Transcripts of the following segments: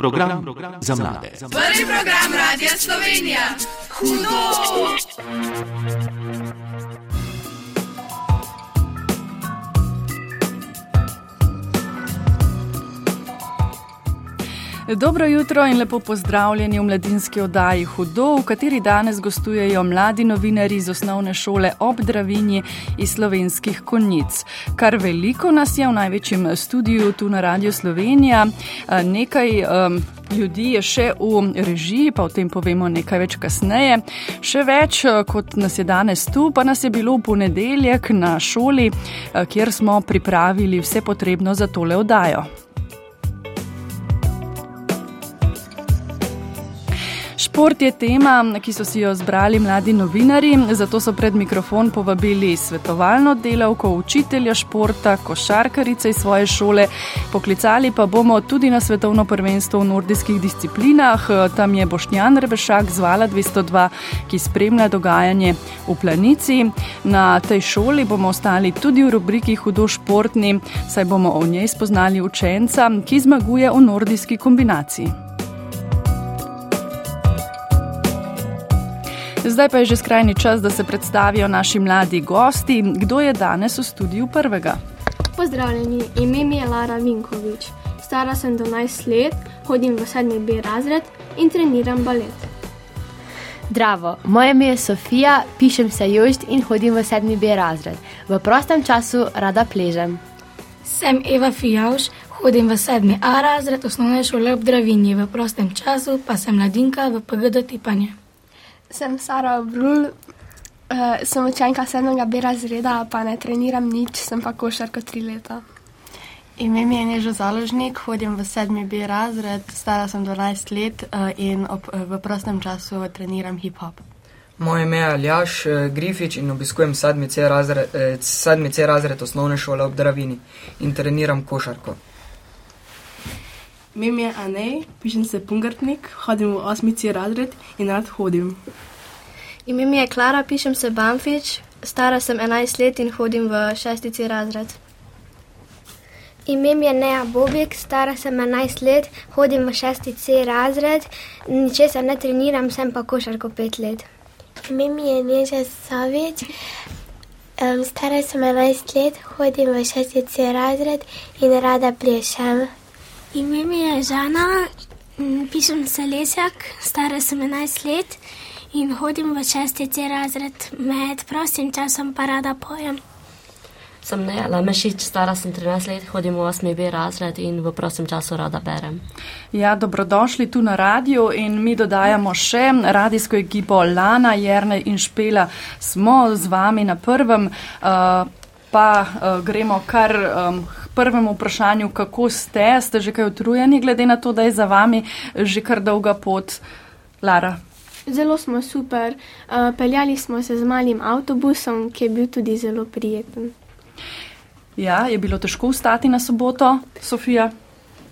Program, program za mlade. Prvi program Radia Slovenija. Hudo! Dobro jutro in lepo pozdravljeni v mladinski oddaji Hudo, v kateri danes gostujejo mladi novinari iz osnovne šole ob Dravinji iz slovenskih konjic. Kar veliko nas je v največjem studiu tu na Radio Slovenija, nekaj um, ljudi je še v režiji, pa o tem povemo nekaj več kasneje. Še več kot nas je danes tu, pa nas je bilo v ponedeljek na šoli, kjer smo pripravili vse potrebno za tole oddajo. Šport je tema, ki so si jo zbrali mladi novinari, zato so pred mikrofon povabili svetovalno delavko, učitelja športa, košarkarice iz svoje šole. Poklicali pa bomo tudi na svetovno prvenstvo v nordijskih disciplinah. Tam je Bošnjan Rebešak zvala 202, ki spremlja dogajanje v planici. Na tej šoli bomo ostali tudi v rubriki Hudo športni, saj bomo o njej spoznali učenca, ki zmaguje v nordijski kombinaciji. Zdaj pa je že skrajni čas, da se predstavijo naši mladi gosti. Kdo je danes v studiu prvega? Pozdravljeni, ime mi je Lara Vinkovič. Stara sem 12 let, hodim v 7. B razred in treniram balet. Zdravo, moje ime je Sofija, pišem se Jožd in hodim v 7. B razred. V prostem času rada pležem. Sem Eva Fijavš, hodim v 7. A razred osnovne šole ob Dravinji, v prostem času pa sem mladinka v PGD tipanje. Sem Sara Brul, uh, sem učenka 7. B razreda, pa ne treniram nič, sem pa košarka 3 leta. Ime mi je Nežo Založnik, hodim v 7. B razred, stara sem 12 let uh, in ob, v prostem času treniram hip-hop. Moje ime je Aljaš Grifič in obiskujem 7. C razred, eh, razred osnovne šole ob Dravini in treniram košarko. Ime mi je Anej, pišem se Pungartnik, hodim v 8. C razred in rad hodim. Ime mi je Klara, pišem se Bamfič, stara sem 11 let in hodim v 6. C razred. Ime mi je Neja Bobik, stara sem 11 let, hodim v 6. C razred, ničesar ne treniram, sem pa košarko 5 let. Ime mi je Neža Savič, um, stara sem 11 let, hodim v 6. C razred in rada plešem. Ime mi je Žana, pišem se Lesjak, stara sem 11 let in hodim v 6. C razred, med prostim časom pa rada pojem. Sem ne Lamešič, stara sem 13 let, hodim v 8. B razred in v prostem času rada berem. Ja, dobrodošli tu na radiju in mi dodajamo še radijsko ekipo Lana, Jerne in Špela. Smo z vami na prvem. Uh, Pa uh, gremo kar um, k prvemu vprašanju, kako ste, ste že kaj utrujeni, glede na to, da je za vami že kar dolga pot, Lara. Zelo smo super. Uh, peljali smo se z malim avtobusom, ki je bil tudi zelo prijeten. Ja, je bilo težko vstati na soboto, Sofija?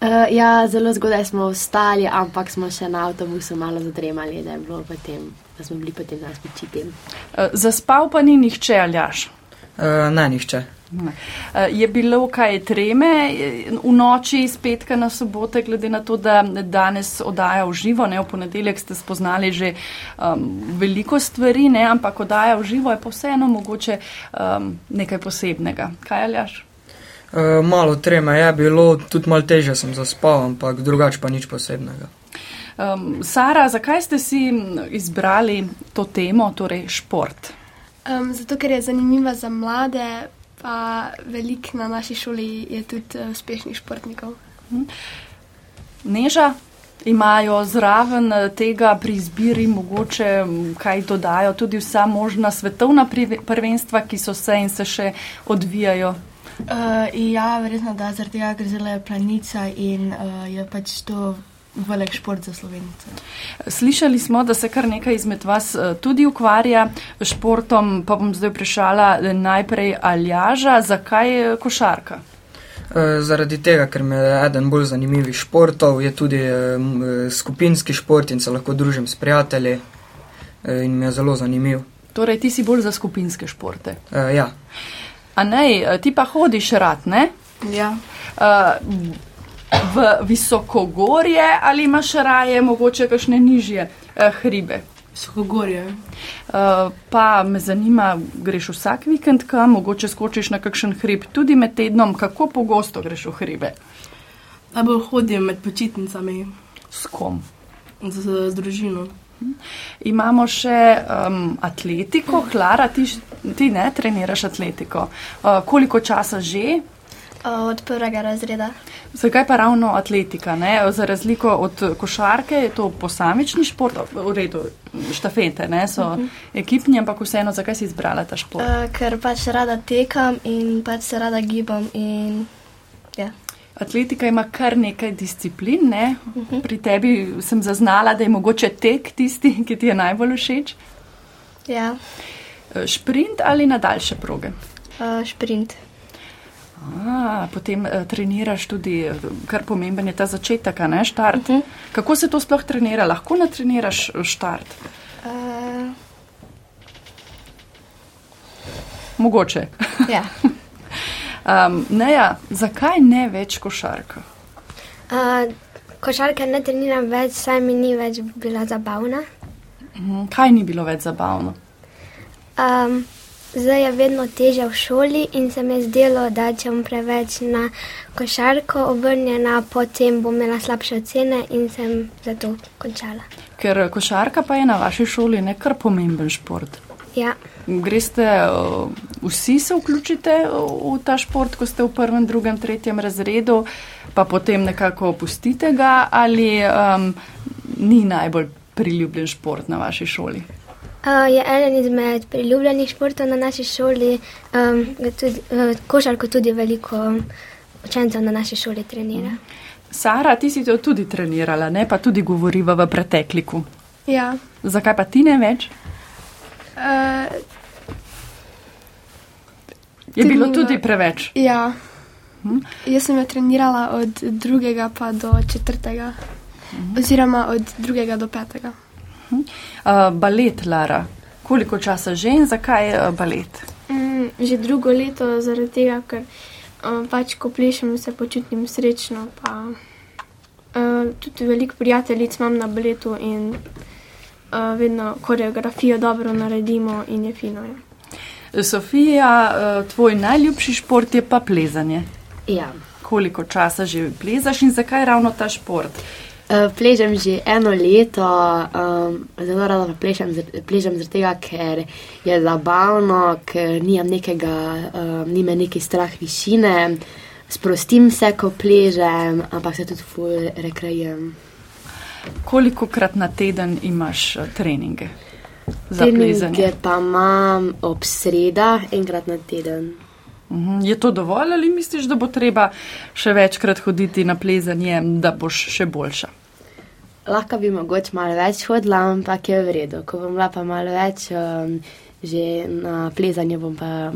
Uh, ja, zelo zgodaj smo vstali, ampak smo še na avtobusu malo zadremali, da, potem, da smo bili potem na spočitju. Uh, zaspal pa ni nihče, aljaš. Uh, ne, nihče. Uh, je bilo kaj treme v noči iz petka na sobote, glede na to, da danes odaja v živo, ne v ponedeljek ste spoznali že um, veliko stvari, ne, ampak odaja v živo je pa vseeno mogoče um, nekaj posebnega. Kaj aljaš? Uh, malo treme je bilo, tudi malo teže sem zaspal, ampak drugače pa nič posebnega. Um, Sara, zakaj ste si izbrali to temo, torej šport? Um, zato, ker je zanimiva za mlade, pa veliko na naši šoli je tudi uh, uspešnih športnikov. Mhm. Neža, imajo zraven tega pri izbiri mogoče kaj dodajo, tudi vsa možna svetovna prvenstva, ki so se in se še odvijajo. Uh, ja, verjetno da, zaradi tega, ker zelo je planica in uh, je pač to velik šport za slovence. Slišali smo, da se kar nekaj izmed vas tudi ukvarja s športom, pa bom zdaj vprašala najprej Aljaža, zakaj košarka? E, zaradi tega, ker me je eden bolj zanimivih športov, je tudi skupinski šport in se lahko družim s prijatelji in mi je zelo zanimiv. Torej, ti si bolj za skupinske športe? E, ja. A ne, ti pa hodiš rad, ne? Ja. Uh, v visokogorje ali imaš raje mogoče kakšne nižje uh, hribe? Visokogorje. Uh, pa me zanima, greš vsak vikend kam, mogoče skočiš na kakšen hrib, tudi med tednom, kako pogosto greš v hribe? Najbolj hodim med počitnicami. S kom? Z, z družino. Imamo še um, atletiko, Klara, ti, ti ne treniraš atletiko. Uh, koliko časa že? Od prvega razreda. Zakaj pa ravno atletika? Ne? Za razliko od košarke je to posamični šport, v redu, štafete ne? so uh -huh. ekipni, ampak vseeno, zakaj si izbrala ta šport? Uh, ker pač rada tekam in pač se rada gibam. In, ja. Atletika ima kar nekaj disciplin. Ne? Uh -huh. Pri tebi sem zaznala, da je mogoče tek tisti, ki ti je najbolj všeč. Ja. Šprint ali na daljše proge? Uh, šprint. A, potem uh, treniraš tudi, kar pomemben je ta začetek, ne štart. Uh -huh. Kako se to sploh trenira? Lahko natreniraš štart? Uh... Mogoče. Ja. um, ne, ja, zakaj ne več košarka? Uh, košarka ne treniram več, saj mi ni več bila zabavna. Uh, kaj ni bilo več zabavno? Um, zdaj je vedno teže v šoli in se mi je zdelo, da če bom preveč na košarko obrnjena, potem bom imela slabše ocene in sem zato končala. Ker košarka pa je na vaši šoli nekar pomemben šport. Ja. Greste, vsi se vključite v ta šport, ko ste v prvem, drugem, tretjem razredu, pa potem nekako opustite ga ali um, ni najbolj priljubljen šport na vaši šoli? Uh, je eden izmed priljubljenih športov na naši šoli, um, tudi, uh, košarko tudi veliko učencev na naši šoli trenira. Sara, ti si to tudi trenirala, ne pa tudi govoriva v pretekliku. Ja. Zakaj pa ti ne več? Uh, je bilo tudi preveč. Ja. Hm? Jaz sem jo trenirala od drugega pa do četrtega, hm. oziroma od drugega do petega. Uh, balet, Lara. Koliko časa že in zakaj uh, balet? Mm, že drugo leto, zaradi tega, ker uh, pač, ko plešem, se počutim srečno. Pa, uh, tudi veliko prijateljic imam na baletu in uh, vedno koreografijo dobro naredimo in je fino. Je. Sofija, uh, tvoj najljubši šport je pa plezanje. Ja. Koliko časa že plezaš in zakaj ravno ta šport? Uh, pležem že eno leto, um, zelo rada plešem, plešem zaradi tega, ker je zabavno, ker nimam nekega, um, nima neki strah višine, sprostim se, ko pležem, ampak se tudi ful rekrejem. Koliko krat na teden imaš uh, treninge? Treninge pa imam ob sreda, enkrat na teden. Mhm. Je to dovolj ali misliš, da bo treba še večkrat hoditi na plezanje, da boš še boljša? Lahko bi mogoče malo več hodila, ampak je v redu. Ko bom bila pa malo več, um, že na plezanje bom pa,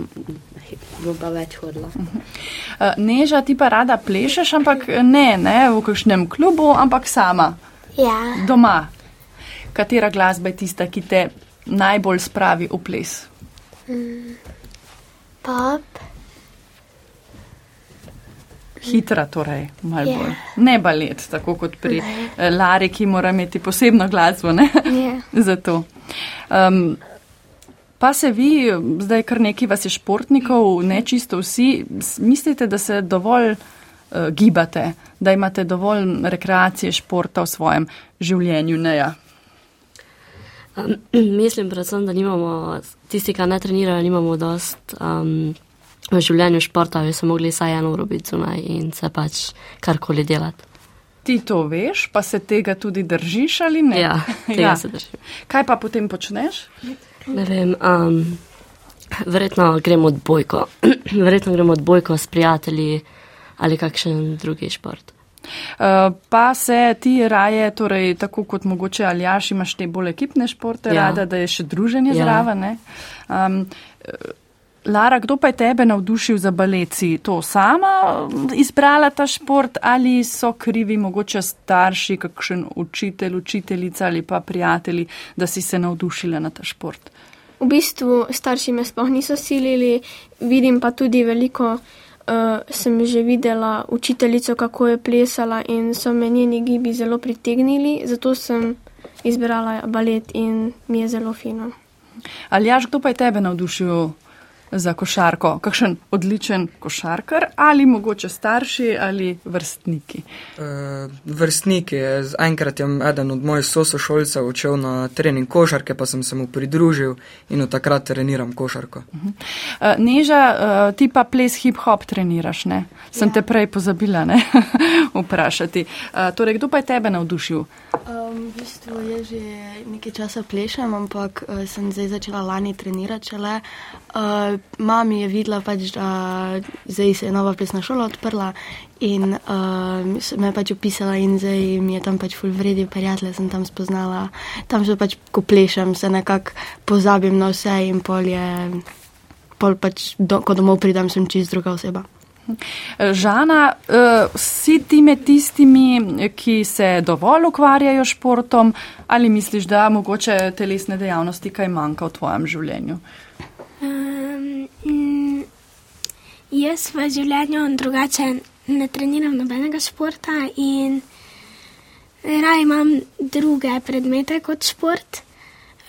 bom pa več hodila. Uh, Neža, ti pa rada plešeš, ampak ne, ne v kakšnem klubu, ampak sama. Ja. Doma. Katera glasba je tista, ki te najbolj spravi v ples? Mm. Pop. Hitra, torej, malo Ja. bolj. Ne balet, tako kot pri eh, Lari, ki mora imeti posebno glasbo. Ne? Ja. Zato. Um, pa se vi, zdaj kar nekaj vas je športnikov, ne čisto vsi, mislite, da se dovolj uh, gibate, da imate dovolj rekreacije, športa v svojem življenju? Ne, ja. Um, mislim predvsem, da nimamo, tisti, ki ne trenirajo, nimamo dost um, v življenju športa, bi se mogli vsaj eno uro biti zunaj in se pač karkoli delati. Ti to veš, pa se tega tudi držiš ali ne? Ja, tega se držim. Kaj pa potem počneš? Ne vem, um, verjetno gremo odbojko, verjetno gremo odbojko s prijatelji ali kakšen drugi šport. Uh, pa se ti raje, torej, tako kot mogoče Aljaš, imaš te bolj ekipne športe, ja. Ja. rada, da je še druženje ja. Ja. zraven. Um, Lara, kdo pa je tebe navdušil za balet? Si to sama izbrala ta šport ali so krivi mogoče starši, kakšen učitelj, učiteljica ali pa prijatelji, da si se navdušila na ta šport? V bistvu starši me sploh niso silili, vidim pa tudi veliko uh, sem že videla učiteljico, kako je plesala in so me njeni gibi zelo pritegnili, zato sem izbrala balet in mi je zelo fino. Ali jaš, kdo pa je tebe navdušil za košarko? Kakšen odličen košarkar ali mogoče starši ali vrstniki? E, vrstniki. Enkrat je eden od mojih sosošolcev odšel na trening košarke, pa sem se mu pridružil in od takrat treniram košarko. E, Neža, e, ti pa ples hip-hop treniraš, ne? Sem ja. te prej pozabila ne? vprašati. E, torej, kdo pa je tebe navdušil? Um, v bistvu je že nekaj časa plešem, ampak uh, sem zdaj začela lani trenirati. Uh, mami je videla, pač, da zdaj se je nova plesna šola odprla in uh, me je pač opisala in zdaj mi je tam pač full vredi, prijatelje sem tam spoznala. Tam se pač, ko plešem, se nekako pozabim na vse in pol je, pol pač, do, ko domov pridem, sem čist druga oseba. Žana, uh, si ti med tistimi, ki se dovolj ukvarjajo športom, ali misliš, da mogoče telesne dejavnosti kaj manjka v tvojem življenju? Jaz v življenju drugače ne treniram nobenega športa in raje imam druge predmete kot šport.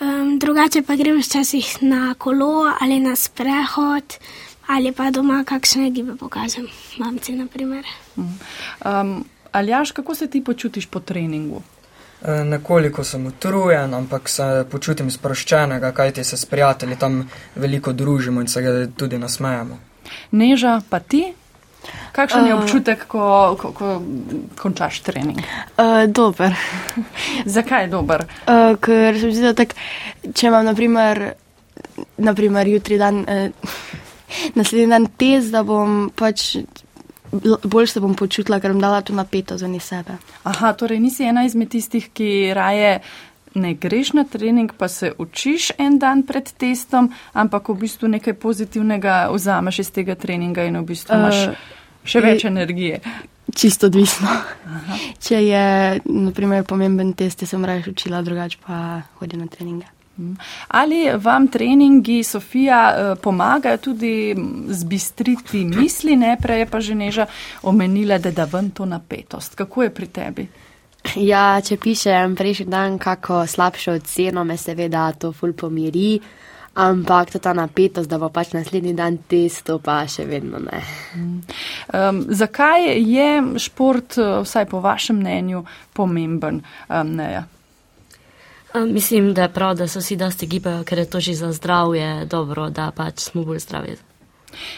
Um, drugače pa grem včasih na kolo ali na sprehod ali pa doma kakšne gibe pokažem, mamci naprimer. Um, Aljaš, kako se ti počutiš po treningu? E, nekoliko sem utrujen, ampak se počutim sproščenega, kajti se s prijatelji tam veliko družimo in se ga tudi nasmejamo. Neža, pa ti? Kakšen je občutek, ko, ko, ko končaš trening? Uh, dober. Zakaj je dober? Uh, ker se mi zdi, da tak, če imam naprimer, naprimer jutri dan. Uh, naslednji dan test, da bom pač bolj se bom počutila, ker bom dala to napeto za sebe. Aha, torej nisi ena izmed tistih, ki raje ne greš na trening, pa se učiš en dan pred testom, ampak v bistvu nekaj pozitivnega vzameš iz tega treninga in v bistvu imaš uh, še več je, energije. Čisto odvisno. Aha. Če je, naprimer, pomemben test, sem raje učila, drugače pa hodim na treninge. Ali vam treningi, Sofija, eh, pomagajo tudi zbistriti misli, ne prej je pa že neža omenila, da da ven to napetost. Kako je pri tebi? Ja, če pišem prejšnji dan kako slabšo oceno, me seveda to ful pomiri, ampak to ta napetost, da bo pač naslednji dan testo, pa še vedno ne. Um, zakaj je šport, eh, vsaj po vašem mnenju, pomemben? Um, Mislim, da je prav, da se vsi dosti gibajo, ker je to že za zdravje dobro, da pač smo bolj zdravi.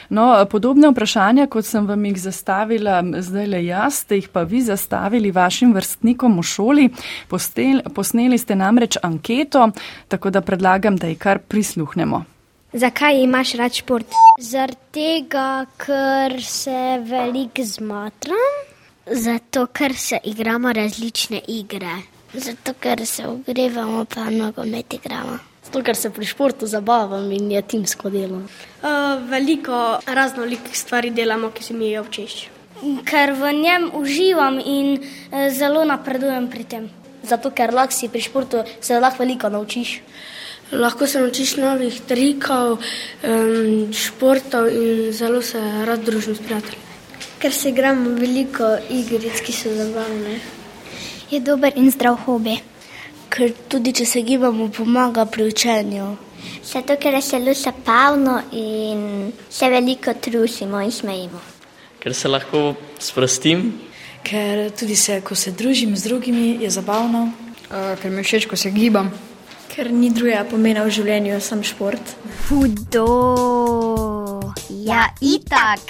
No, podobne vprašanja, kot sem vam jih zastavila zdaj le jaz, ste jih pa vi zastavili vašim vrstnikom v šoli. Postel, posneli ste namreč anketo, tako da predlagam, da jih kar prisluhnemo. Zakaj imaš rad šport? Zaradi tega, ker se veliko zmatram. Zato, ker se igramo različne igre. Zato, ker se ogrevamo, pa nogomet igramo. Zato, ker se pri športu zabavam in je timsko delo. Uh, veliko raznolikih stvari delamo, ki se mi je všeč. Ker v njem uživam in uh, zelo napredujem pri tem. Zato, ker lahko si pri športu se lahko veliko naučiš. Lahko se naučiš novih trikov, um, športov in zelo se rad družim s prijatelji. Ker se igramo veliko igric, ki so zabavne je dober in zdrav hobi. Ker tudi če se gibamo, pomaga pri učenju. Zato, ker je zelo zabavno in se veliko trusimo in smejimo. Ker se lahko sprostim. Ker tudi se, ko se družim z drugimi, je zabavno. Uh, ker mi všeč, ko se gibam. Ker ni drugega pomena v življenju, sem šport. Hudo. Ja, itak.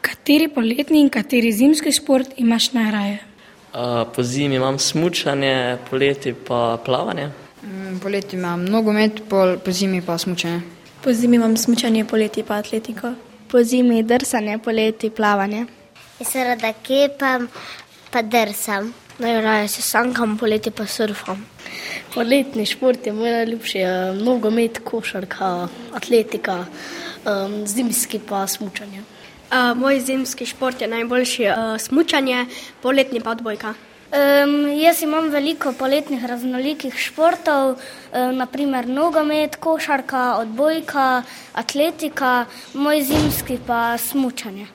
Kateri poletni in kateri zimski šport imaš najraje? Po zimi imam smutanje, poleti pa plavanje. Mm, poleti imam nogomet, pol, po zimi pa smutanje. Po zimi imam smutanje, poleti pa atletiko. Po zimi drsanje, poleti plavanje. Jaz se rada kepam, pa drsam. Najraje se sankam, poleti pa surfam. Poletni šport je moj najljubši, nogomet, košarka, atletika, um, zimski pa smutanje. Uh, moj zimski šport je najboljši uh, smutanje, poletni pa odbojka. Um, jaz imam veliko poletnih raznolikih športov, um, naprimer nogomet, košarka, odbojka, atletika, moj zimski pa smučanje.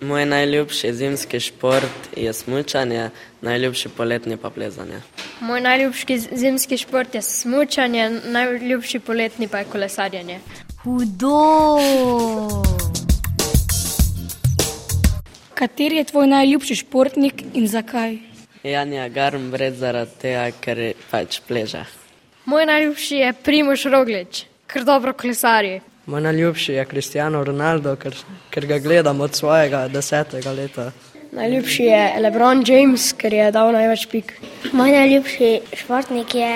Moj najljubši zimski šport je smučanje, najljubši poletni pa plezanje. Moj najljubši zimski šport je smučanje, najljubši poletni pa je kolesarjenje. Hudo! Kateri je tvoj najljubši športnik in zakaj? Janja Garm vred zaradi tega, ker pač pleže. Moj najljubši je Primoš Roglič, ker dobro kolesari. Moj najljubši je Cristiano Ronaldo, ker, ker ga gledam od svojega desetega leta. Najljubši je Lebron James, ker je dal največ pik. Moj najljubši športnik je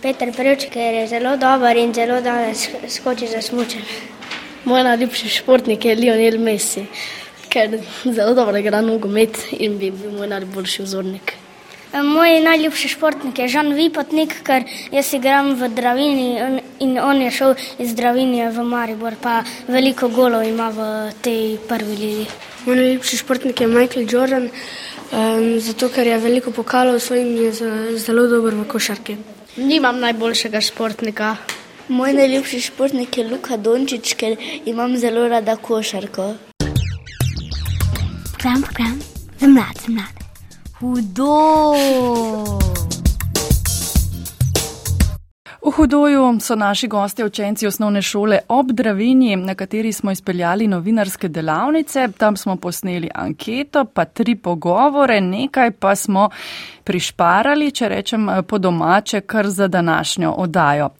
Peter Prevč, ker je zelo dober in zelo danes skoči za smučanje. Moj najljubši športnik je Lionel Messi, ker zelo dobro igra nogomet in bi bil moj najboljši vzornik. Moj najljubši športnik je Žan Vipotnik, ker jaz igram v Dravini in on je šel iz Dravinije v Maribor, pa veliko golov ima v tej prvi ligi. Moj najljubši športnik je Michael Jordan, um, zato ker je veliko pokalov svojim in je zelo dober v košarki. Nimam najboljšega športnika. Moj najljubši športnik je Luka Dončić, ker imam zelo rada košarko. Program, program, za mlade, za mlade. Hudo! V Hudoju so naši gosti učenci osnovne šole ob Dravini, na kateri smo izpeljali novinarske delavnice. Tam smo posneli anketo, pa tri pogovore, nekaj pa smo prišparali, če rečem po domače, kar za današnjo odajo.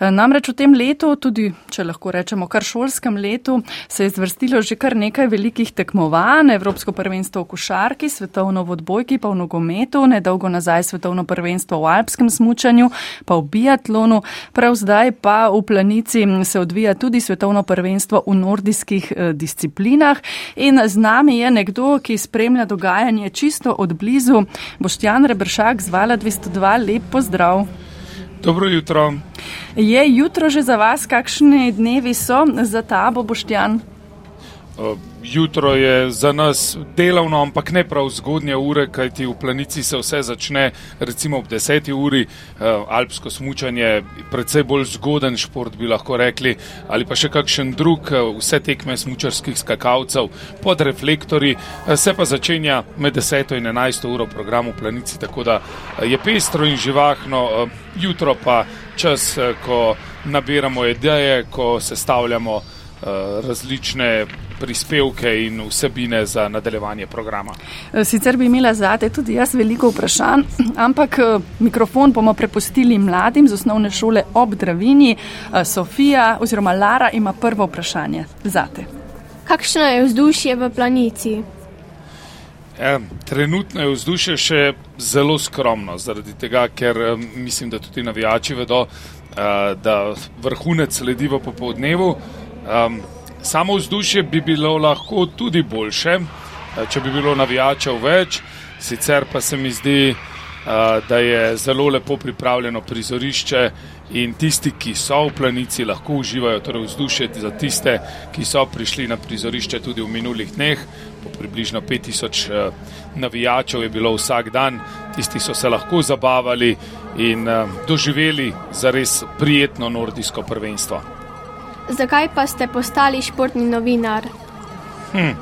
Namreč v tem letu, tudi če lahko rečemo kar šolskem letu, se je zvrstilo že kar nekaj velikih tekmovanj. Evropsko prvenstvo v košarki, svetovno v odbojki, pa v nogometu, nedolgo nazaj svetovno prvenstvo v alpskem smučanju, pa v biatlonu. Prav zdaj pa v planici se odvija tudi svetovno prvenstvo v nordijskih disciplinah. In z nami je nekdo, ki spremlja dogajanje čisto od blizu. Boštjan Rebršak z Vala 202, lep pozdrav. Dobro jutro. Je jutro že za vas, kakšne dnevi so za tabo, Boštjan? Jutro je za nas delovno, ampak ne prav zgodnje ure, kajti v planici se vse začne recimo ob 10. uri. Alpsko smučanje je predvsej bolj zgoden šport, bi lahko rekli, ali pa še kakšen drug, vse tekme smučarskih skakalcev pod reflektori. Se pa začenja med 10. in 11. uro v programu planici, tako da je pestro in živahno. Jutro pa čas, ko nabiramo ideje, ko sestavljamo različne prispevke in vsebine za nadaljevanje programa. Sicer bi imela zate tudi jaz veliko vprašanj, ampak mikrofon bomo prepustili mladim z osnovne šole ob Dravini. Sofija oziroma Lara ima prvo vprašanje zate. Kakšno je vzdušje v planici? E, trenutno je vzdušje še zelo skromno, zaradi tega, ker mislim, da tudi navijači vedo, da vrhunec sledi v popovdnevu. Um, samo vzdušje bi bilo lahko tudi boljše, če bi bilo navijačev več, sicer pa se mi zdi, uh, da je zelo lepo pripravljeno prizorišče in tisti, ki so v planici, lahko uživajo torej vzdušje za tiste, ki so prišli na prizorišče tudi v minulih dneh. Po približno 5000 uh, navijačev je bilo vsak dan, tisti so se lahko zabavali in doživeli za res prijetno nordijsko prvenstvo. Zakaj pa ste postali športni novinar? Hm.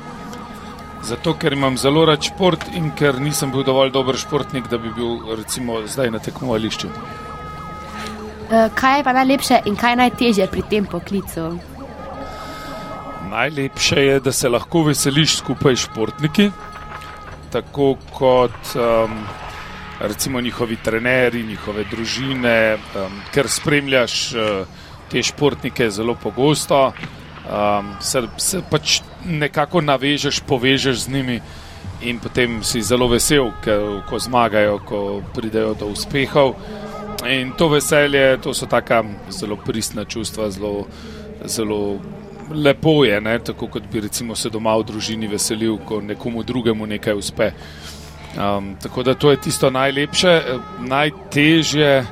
Zato, ker imam zelo rad šport in ker nisem bil dovolj dober športnik, da bi bil recimo zdaj na tekmovališču. Kaj je pa najlepše in kaj je najtežje pri tem poklicu? Najlepše je, da se lahko veseliš skupaj s športniki, tako kot um, recimo njihovi trenerji, njihove družine, um, ker spremljaš. Uh, te športnike zelo pogosto, um, se, se pač nekako navežeš, povežeš z njimi in potem si zelo vesel, ker, ko zmagajo, ko pridejo do uspehov. In to veselje, to so taka zelo pristna čustva, zelo, zelo lepo je, ne? tako kot bi recimo se doma v družini veselil, ko nekomu drugemu nekaj uspe. Um, tako da to je tisto najlepše, najtežje,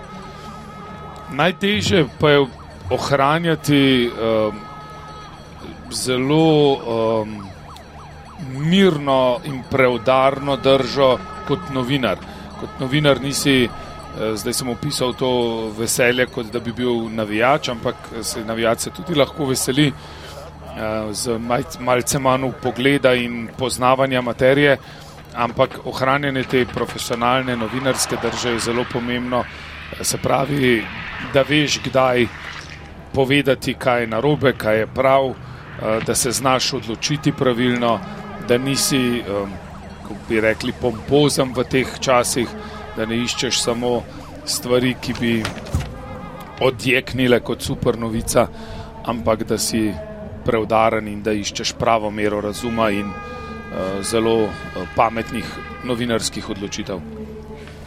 najtežje pa je ohranjati um, zelo um, mirno in preudarno držo kot novinar. Kot novinar nisi, zdaj sem opisal to veselje, kot da bi bil navijač, ampak se navijač se tudi lahko veseli z malce manj pogleda in poznavanja materije, ampak ohranjanje te profesionalne novinarske drže je zelo pomembno. Se pravi, da veš, kdaj povedati, kaj je narobe, kaj je prav, da se znaš odločiti pravilno, da nisi, kako bi rekli, pompozen v teh časih, da ne iščeš samo stvari, ki bi odjeknile kot super novica, ampak da si preudaren in da iščeš pravo mero razuma in uh, zelo uh, pametnih novinarskih odločitev.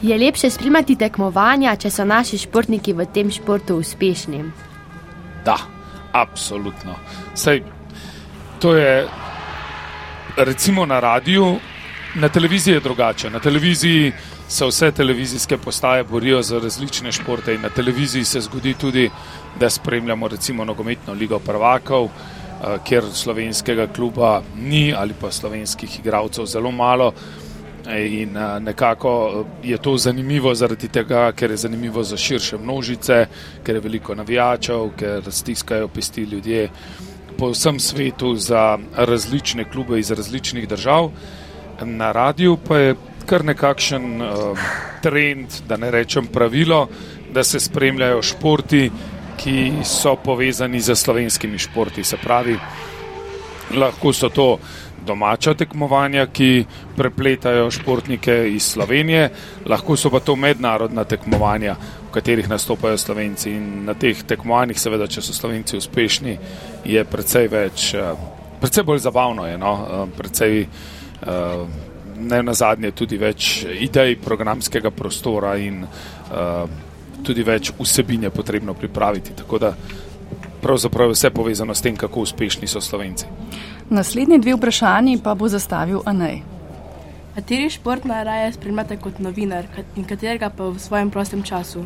Je lepše spremljati tekmovanja, če so naši športniki v tem športu uspešni? Da, absolutno. Sej, to je recimo na radiju, na televiziji je drugače. Na televiziji se vse televizijske postaje borijo za različne športe in na televiziji se zgodi tudi, da spremljamo recimo nogometno ligo prvakov. Eh, kjer slovenskega kluba ni ali pa slovenskih igralcev zelo malo. In eh, nekako eh, je to zanimivo zaradi tega, ker je zanimivo za širše množice, ker je veliko navijačev, ker stiskajo pesti ljudje po vsem svetu za različne klube iz različnih držav. Na radiju pa je kar nekakšen uh, trend, da ne rečem pravilo, da se spremljajo športi, ki so povezani z slovenskimi športi. Se pravi, lahko so to domača tekmovanja, ki prepletajo športnike iz Slovenije, lahko so pa to mednarodna tekmovanja, v katerih nastopajo Slovenci. In na teh tekmovanjih, seveda, če so Slovenci uspešni, je precej več, eh, precej bolj zabavno, je, no? Eh, precej eh, ne na zadnje tudi več idej programskega prostora in tudi več vsebine potrebno pripraviti. Pravzaprav je vse povezano s tem, kako uspešni so Slovenci. Naslednji dve vprašanji pa bo zastavil Anej. Kateri šport najraje spremljate kot novinar in katerega pa v svojem prostem času?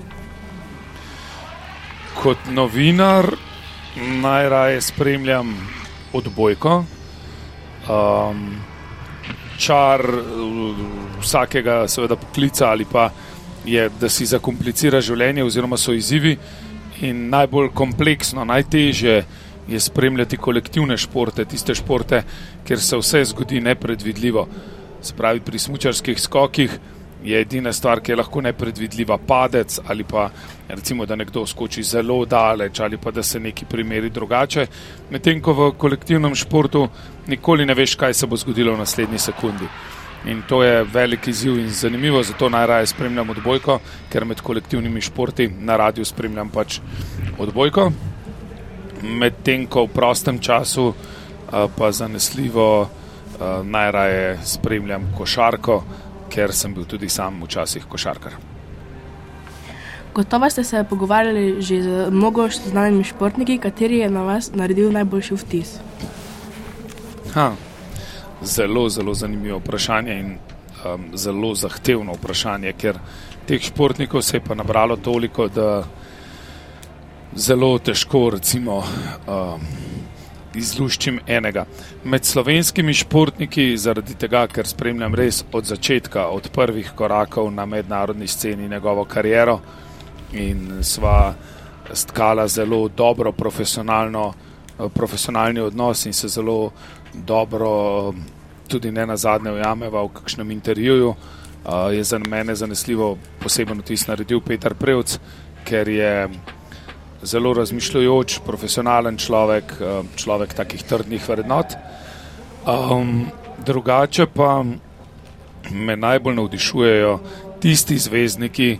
Kot novinar najraje spremljam odbojko. Um, čar vsakega, seveda, poklica ali pa je, da si zakomplicira življenje, oziroma so izzivi. In najbolj kompleksno, najtežje je spremljati kolektivne športe, tiste športe, kjer se vse zgodi nepredvidljivo. Spravi pri smočarskih skokih je edina stvar, ki je lahko nepredvidljiva, padec ali pa recimo, da nekdo skoči zelo daleč ali pa da se neki primeri drugače. Medtem ko v kolektivnem športu nikoli ne veš, kaj se bo zgodilo v naslednji sekundi. In to je velik izziv in zanimivo, zato najraje spremljam odbojko, ker med kolektivnimi športi na radiju spremljam pač odbojko. Medtem ko v prostem času pa zanesljivo najraje spremljam košarko, ker sem bil tudi sam včasih košarkar. Gotovo ste se pogovarjali že z mnogo znanimi športniki, kateri je na vas naredil najboljši vtis. Ha, zelo, zelo zanimivo vprašanje in um, zelo zahtevno vprašanje, ker teh športnikov se je pa nabralo toliko, da zelo težko recimo um, izluščim enega. Med slovenskimi športniki, zaradi tega, ker spremljam res od začetka, od prvih korakov na mednarodni sceni njegovo kariero in sva stkala zelo dobro profesionalno, profesionalni odnos in se zelo dobro tudi ne na zadnje ujameva v kakšnem intervjuju, uh, je za mene zanesljivo poseben vtis naredil Petar Prevc, ker je zelo razmišljujoč, profesionalen človek, uh, človek takih trdnih vrednot. Um, drugače pa me najbolj navdišujejo tisti zvezdniki,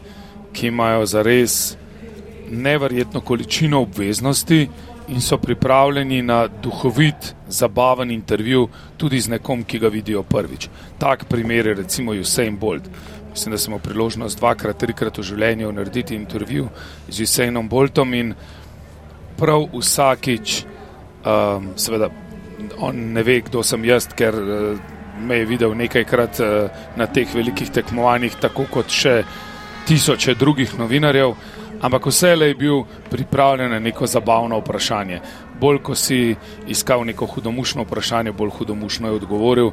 ki imajo zares neverjetno količino obveznosti in so pripravljeni na duhovit, zabaven intervju tudi z nekom, ki ga vidijo prvič. Tak primer je recimo Usain Bolt. Mislim, da smo priložnost dvakrat, trikrat v življenju narediti intervju z Usainom Boltom in prav vsakič, um, seveda, on ne ve, kdo sem jaz, ker uh, me je videl nekajkrat uh, na teh velikih tekmovanjih, tako kot še tisoče drugih novinarjev ampak vse le je bil pripravljen na neko zabavno vprašanje. Bolj ko si iskal neko hudomušno vprašanje, bolj hudomušno je odgovoril.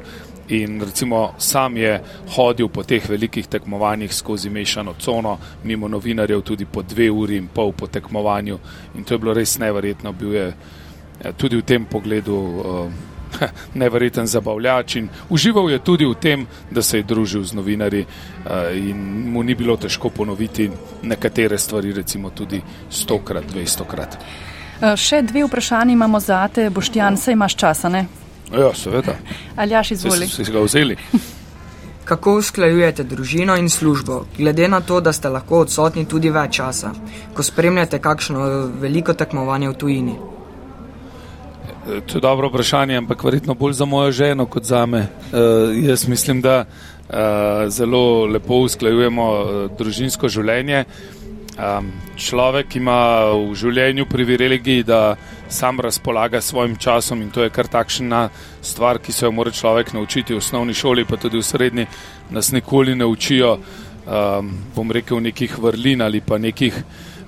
In recimo sam je hodil po teh velikih tekmovanjih skozi mešano cono, mimo novinarjev, tudi po dve uri in pol po tekmovanju. In to je bilo res neverjetno. Bil je eh, tudi v tem pogledu uh, neverjeten zabavljač in užival je tudi v tem, da se je družil z novinarji uh, in mu ni bilo težko ponoviti nekatere stvari, recimo tudi stokrat, dvestokrat. Še dve vprašanje imamo za te, Boštjan, se imaš časa, ne? Ja, seveda. Aljaš, izvoli. Si, si ga vzeli. Kako usklajujete družino in službo, glede na to, da ste lahko odsotni tudi več časa, ko spremljate kakšno veliko tekmovanje v tujini? E, to je dobro vprašanje, ampak verjetno bolj za mojo ženo kot za me. Uh, jaz mislim, da uh, zelo lepo usklajujemo uh, družinsko življenje. Um, človek ima v življenju privilegij, da sam razpolaga s svojim časom in to je kar takšna stvar, ki se jo mora človek naučiti v osnovni šoli, pa tudi v srednji, nas nikoli ne učijo, um, bom rekel, nekih vrlin ali pa nekih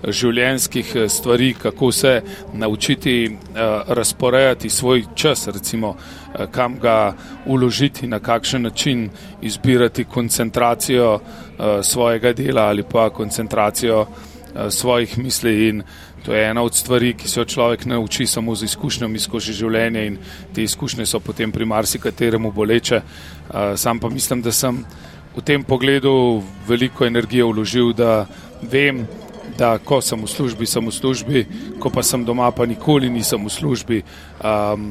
življenjskih eh, stvari, kako se naučiti uh, razporejati svoj čas, recimo uh, kam ga uložiti, na kakšen način izbirati koncentracijo svojega dela ali pa koncentracijo svojih misli in To je ena od stvari, ki se jo človek nauči samo z izkušnjami skozi življenje in te izkušnje so potem pri marsikateremu boleče. Sam pa mislim, da sem v tem pogledu veliko energije vložil, da vem, da ko sem v službi, sem v službi, ko pa sem doma, pa nikoli nisem v službi,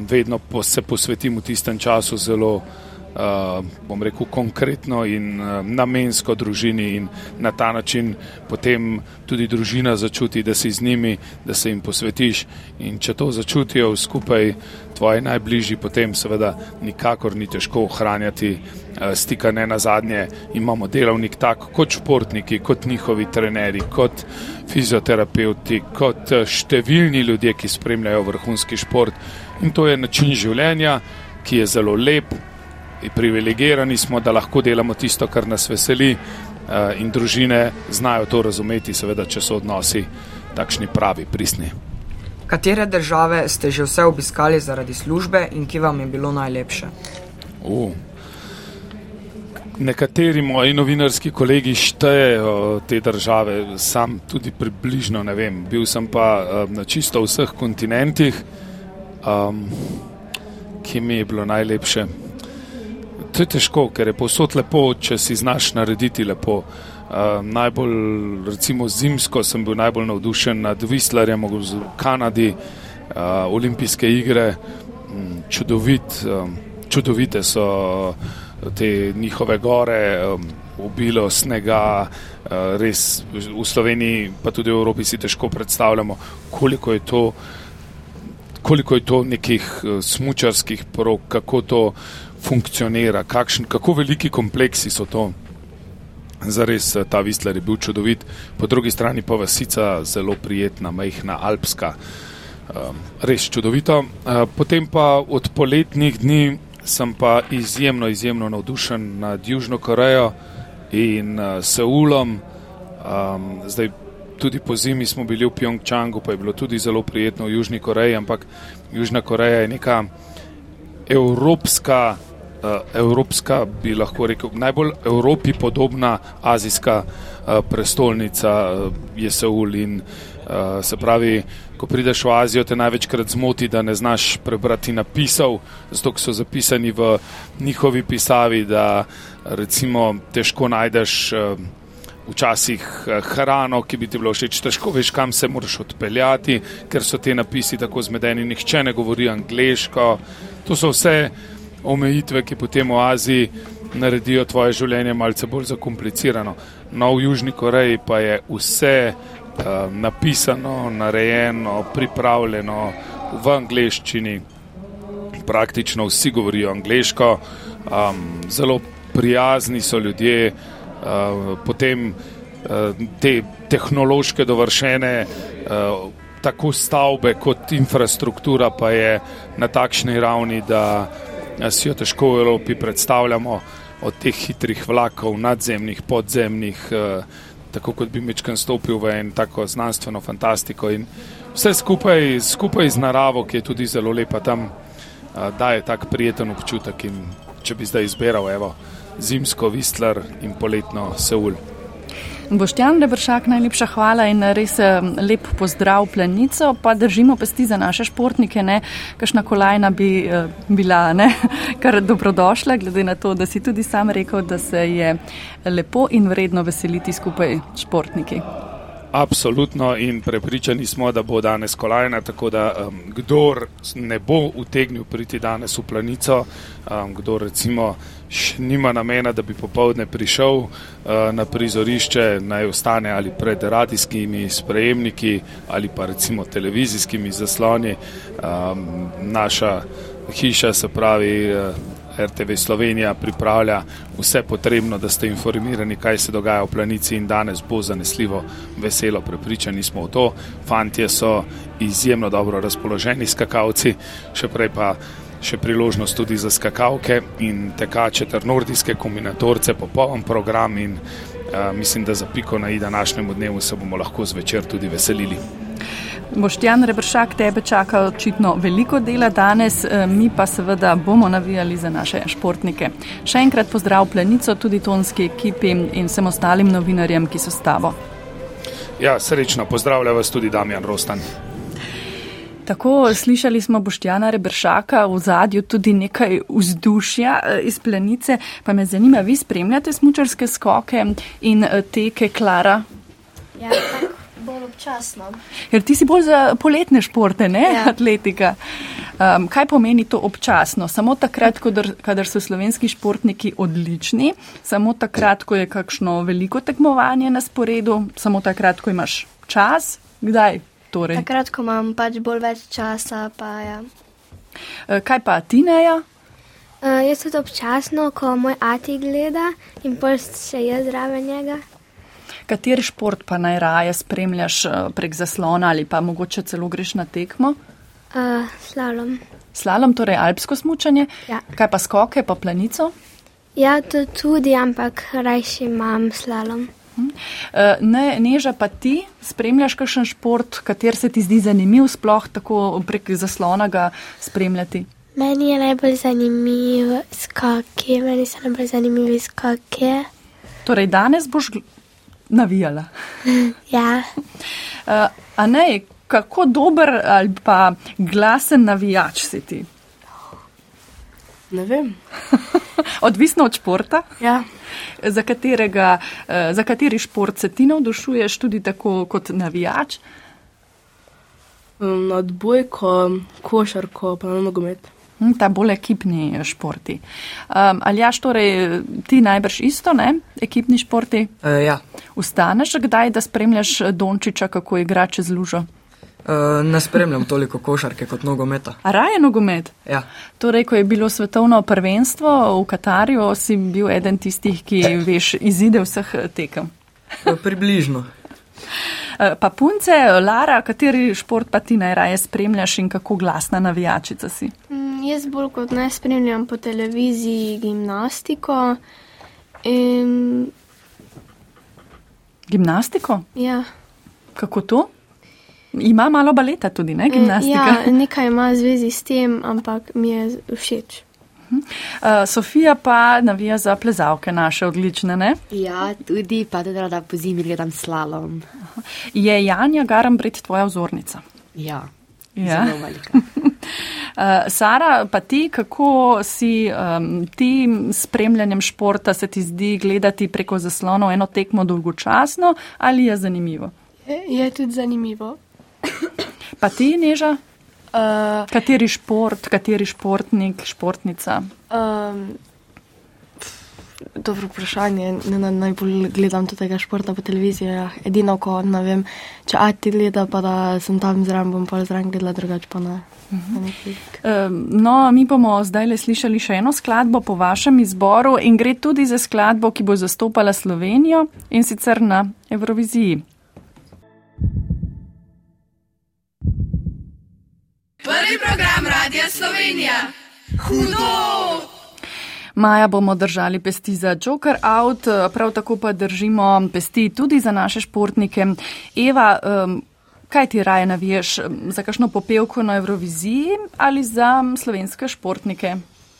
vedno se posvetim v tistem času zelo uh, bom rekel, konkretno in uh, namensko družini in na ta način potem tudi družina začuti, da si z njimi, da se jim posvetiš. In če to začutijo skupaj tvoji najbližji, potem seveda nikakor ni težko ohranjati uh, stika ne na zadnje. Imamo delovnik tak kot športniki, kot njihovi trenerji, kot fizioterapeuti, kot številni ljudje, ki spremljajo vrhunski šport in to je način življenja, ki je zelo lep, privilegirani smo, da lahko delamo tisto, kar nas veseli, eh, in družine znajo to razumeti, seveda, če so odnosi takšni pravi, pristni. Katere države ste že vse obiskali zaradi službe in ki vam je bilo najlepše? Uh. Nekateri moji novinarski kolegi štejejo te države, sam tudi približno ne vem. Bil sem pa um, na čisto vseh kontinentih, um, ki mi je bilo najlepše. To je težko, ker je posod lepo, če si znaš narediti lepo. Uh, najbolj, recimo zimsko, sem bil najbolj navdušen nad Whistlerjem v Kanadi, uh, olimpijske igre, um, čudovit, um, čudovite so te njihove gore, um, obilo snega, uh, res v Sloveniji, pa tudi v Evropi si težko predstavljamo, koliko je to, koliko je to nekih uh, smučarskih prog, kako to funkcionira, kakšen, kako veliki kompleksi so to. Zares eh, ta Vistler je bil čudovit, po drugi strani pa vasica zelo prijetna, majhna, alpska, res čudovito. Potem pa od poletnih dni sem pa izjemno, izjemno navdušen nad Južno Korejo in uh, Seulom. Um, zdaj tudi po zimi smo bili v Pjongčangu, pa je bilo tudi zelo prijetno v Južni Koreji, ampak Južna Koreja je neka evropska uh, evropska, bi lahko rekel, najbolj Evropi podobna azijska uh, prestolnica uh, je Seul. In, uh, se pravi, ko prideš v Azijo, te največkrat zmoti, da ne znaš prebrati napisov, zato so zapisani v njihovi pisavi, da recimo težko najdeš. Uh, Včasih hrano, ki bi ti bilo všeč, težko veš, kam se moraš odpeljati, ker so te napisi tako zmedeni, nihče ne govori angliško. To so vse omejitve, ki potem v Aziji naredijo tvoje življenje malce bolj zakomplicirano. No, v Južni Koreji pa je vse napisano, narejeno, pripravljeno v angleščini, praktično vsi govorijo angliško, um, zelo prijazni so ljudje, uh, potem uh, te tehnološke dovršene. Uh, Tako stavbe kot infrastruktura pa je na takšni ravni, da si jo težko v Evropi predstavljamo, od teh hitrih vlakov, nadzemnih, podzemnih, eh, tako kot bi mečkan stopil v en tako znanstveno fantastiko. In vse skupaj, skupaj z naravo, ki je tudi zelo lepa tam, daje tak prijeten občutek. In če bi zdaj izbiral, evo, zimsko Vistler in poletno Seul. Boštjan Rebršak, najlepša hvala in res lep pozdrav planico, pa držimo pesti za naše športnike, ne, kakšna kolajna bi bila, ne, kar dobrodošla, glede na to, da si tudi sam rekel, da se je lepo in vredno veseliti skupaj športniki. Absolutno in prepričani smo, da bo danes kolajna, tako da um, kdor ne bo utegnil priti danes v planico, um, kdor recimo nima namena, da bi popovdne prišel uh, na prizorišče, naj ostane ali pred radijskimi sprejemniki ali pa recimo televizijskimi zasloni. Um, naša hiša se pravi. Uh, RTV Slovenija pripravlja vse potrebno, da ste informirani, kaj se dogaja v planici in danes bo zanesljivo veselo, prepričani smo v to. Fantje so izjemno dobro razpoloženi skakavci, še prej pa še priložnost tudi za skakavke in tekače ter nordijske kombinatorce, popoln program in uh, mislim, da za piko na i današnjemu dnevu se bomo lahko zvečer tudi veselili. Boštjan Rebršak, tebe čaka očitno veliko dela danes, eh, mi pa seveda bomo navijali za naše športnike. Še enkrat pozdrav plenico, tudi tonski ekipi in vsem ostalim novinarjem, ki so s tabo. Ja, srečno, pozdravljam vas tudi Damjan Rostan. Tako, slišali smo Boštjana Rebršaka v zadju tudi nekaj vzdušja eh, iz plenice, pa me zanima, vi spremljate smučarske skoke in eh, teke Klara? Ja, tako bolj občasno. Ker ti si bolj za poletne športe, ne Ja. atletika. Um, kaj pomeni to občasno? Samo takrat, kadar, kadar so slovenski športniki odlični, samo takrat, ko je kakšno veliko tekmovanje na sporedu, samo takrat, ko imaš čas, kdaj torej? Takrat, ko imam pač bolj več časa, pa ja. Eh, Kaj pa Tineja? Uh, jaz tudi občasno, ko moj ati gleda in pol še jaz zraven njega. Kateri šport pa najraje spremljaš eh, prek zaslona ali pa mogoče celo greš na tekmo? Uh, slalom. Slalom, torej alpsko smučanje, Ja. kaj pa skoke, pa planico? Ja, to tudi, ampak rajši imam slalom. Eh, Ne, neža pa ti, spremljaš kakšen šport, kater se ti zdi zanimiv, sploh tako prek zaslona ga spremljati. Meni je najbolj zanimiv skake, meni so najbolj zanimivi skake. Torej, danes boš navijala. Ja, Uh, a ne, kako dober ali pa glasen navijač si ti? Ne vem. Odvisno od športa. Ja. Za, katerega, eh, za kateri šport se ti navdušuješ, tudi tako kot navijač? Na odbojko, košarko, pa na nogomet. Hm, Ta bolj ekipni športi. Um, ali jaš torej ti najbrž isto, ne? Ekipni športi? E, ja, Ustaneš kdaj, da spremljaš Dončiča, kako igra čez lužo? E, ne spremljam toliko košarke kot nogometa. A raje nogomet? Ja. Torej, ko je bilo svetovno prvenstvo v Katarju, si bil eden tistih, ki veš izide vseh eh, tekem. E, približno. Eh, Pa punce, Lara, kateri šport pa ti najraje spremljaš in kako glasna navijačica si? Mm, jaz bolj kot ne spremljam po televiziji gimnastiko. In, Gimnastiko? ja. Kako to? Ima malo baleta tudi, ne? E, Gimnastika. Ja, nekaj ima v zvezi s tem, ampak mi je všeč. Uh, Sofija pa navija za plezalke naše odlične, ne? Ja, tudi pa tudi rada po zimi gledam slalom. Je Janja Garambrit tvoja vzornica? Ja, Ja. zelo velika. Uh, Sara, pa ti, kako si um, ti s spremljanjem športa, se ti zdi gledati preko zaslonov eno tekmo dolgočasno ali je zanimivo? Je, je tudi zanimivo. Pa ti, Neža? Uh, Kateri šport, kateri športnik, športnica? um, dobro vprašanje. Ne, ne, najbolj gledam tega športa po televiziji. Edino, ko ne vem, če Ati gleda, pa da sem tam zraven, bom pa zraven gledala, drugače pa ne. Um, No, mi bomo zdaj le slišali še eno skladbo po vašem izboru in gre tudi za skladbo, ki bo zastopala Slovenijo in sicer na Evroviziji. Prvi program Radia Slovenija. Hudo! Maja bomo držali pesti za Joker Out, prav tako pa držimo pesti tudi za naše športnike. Eva, um, Kaj ti raje navijaš za kakšno popevko na Euroviziji ali za slovenske športnike?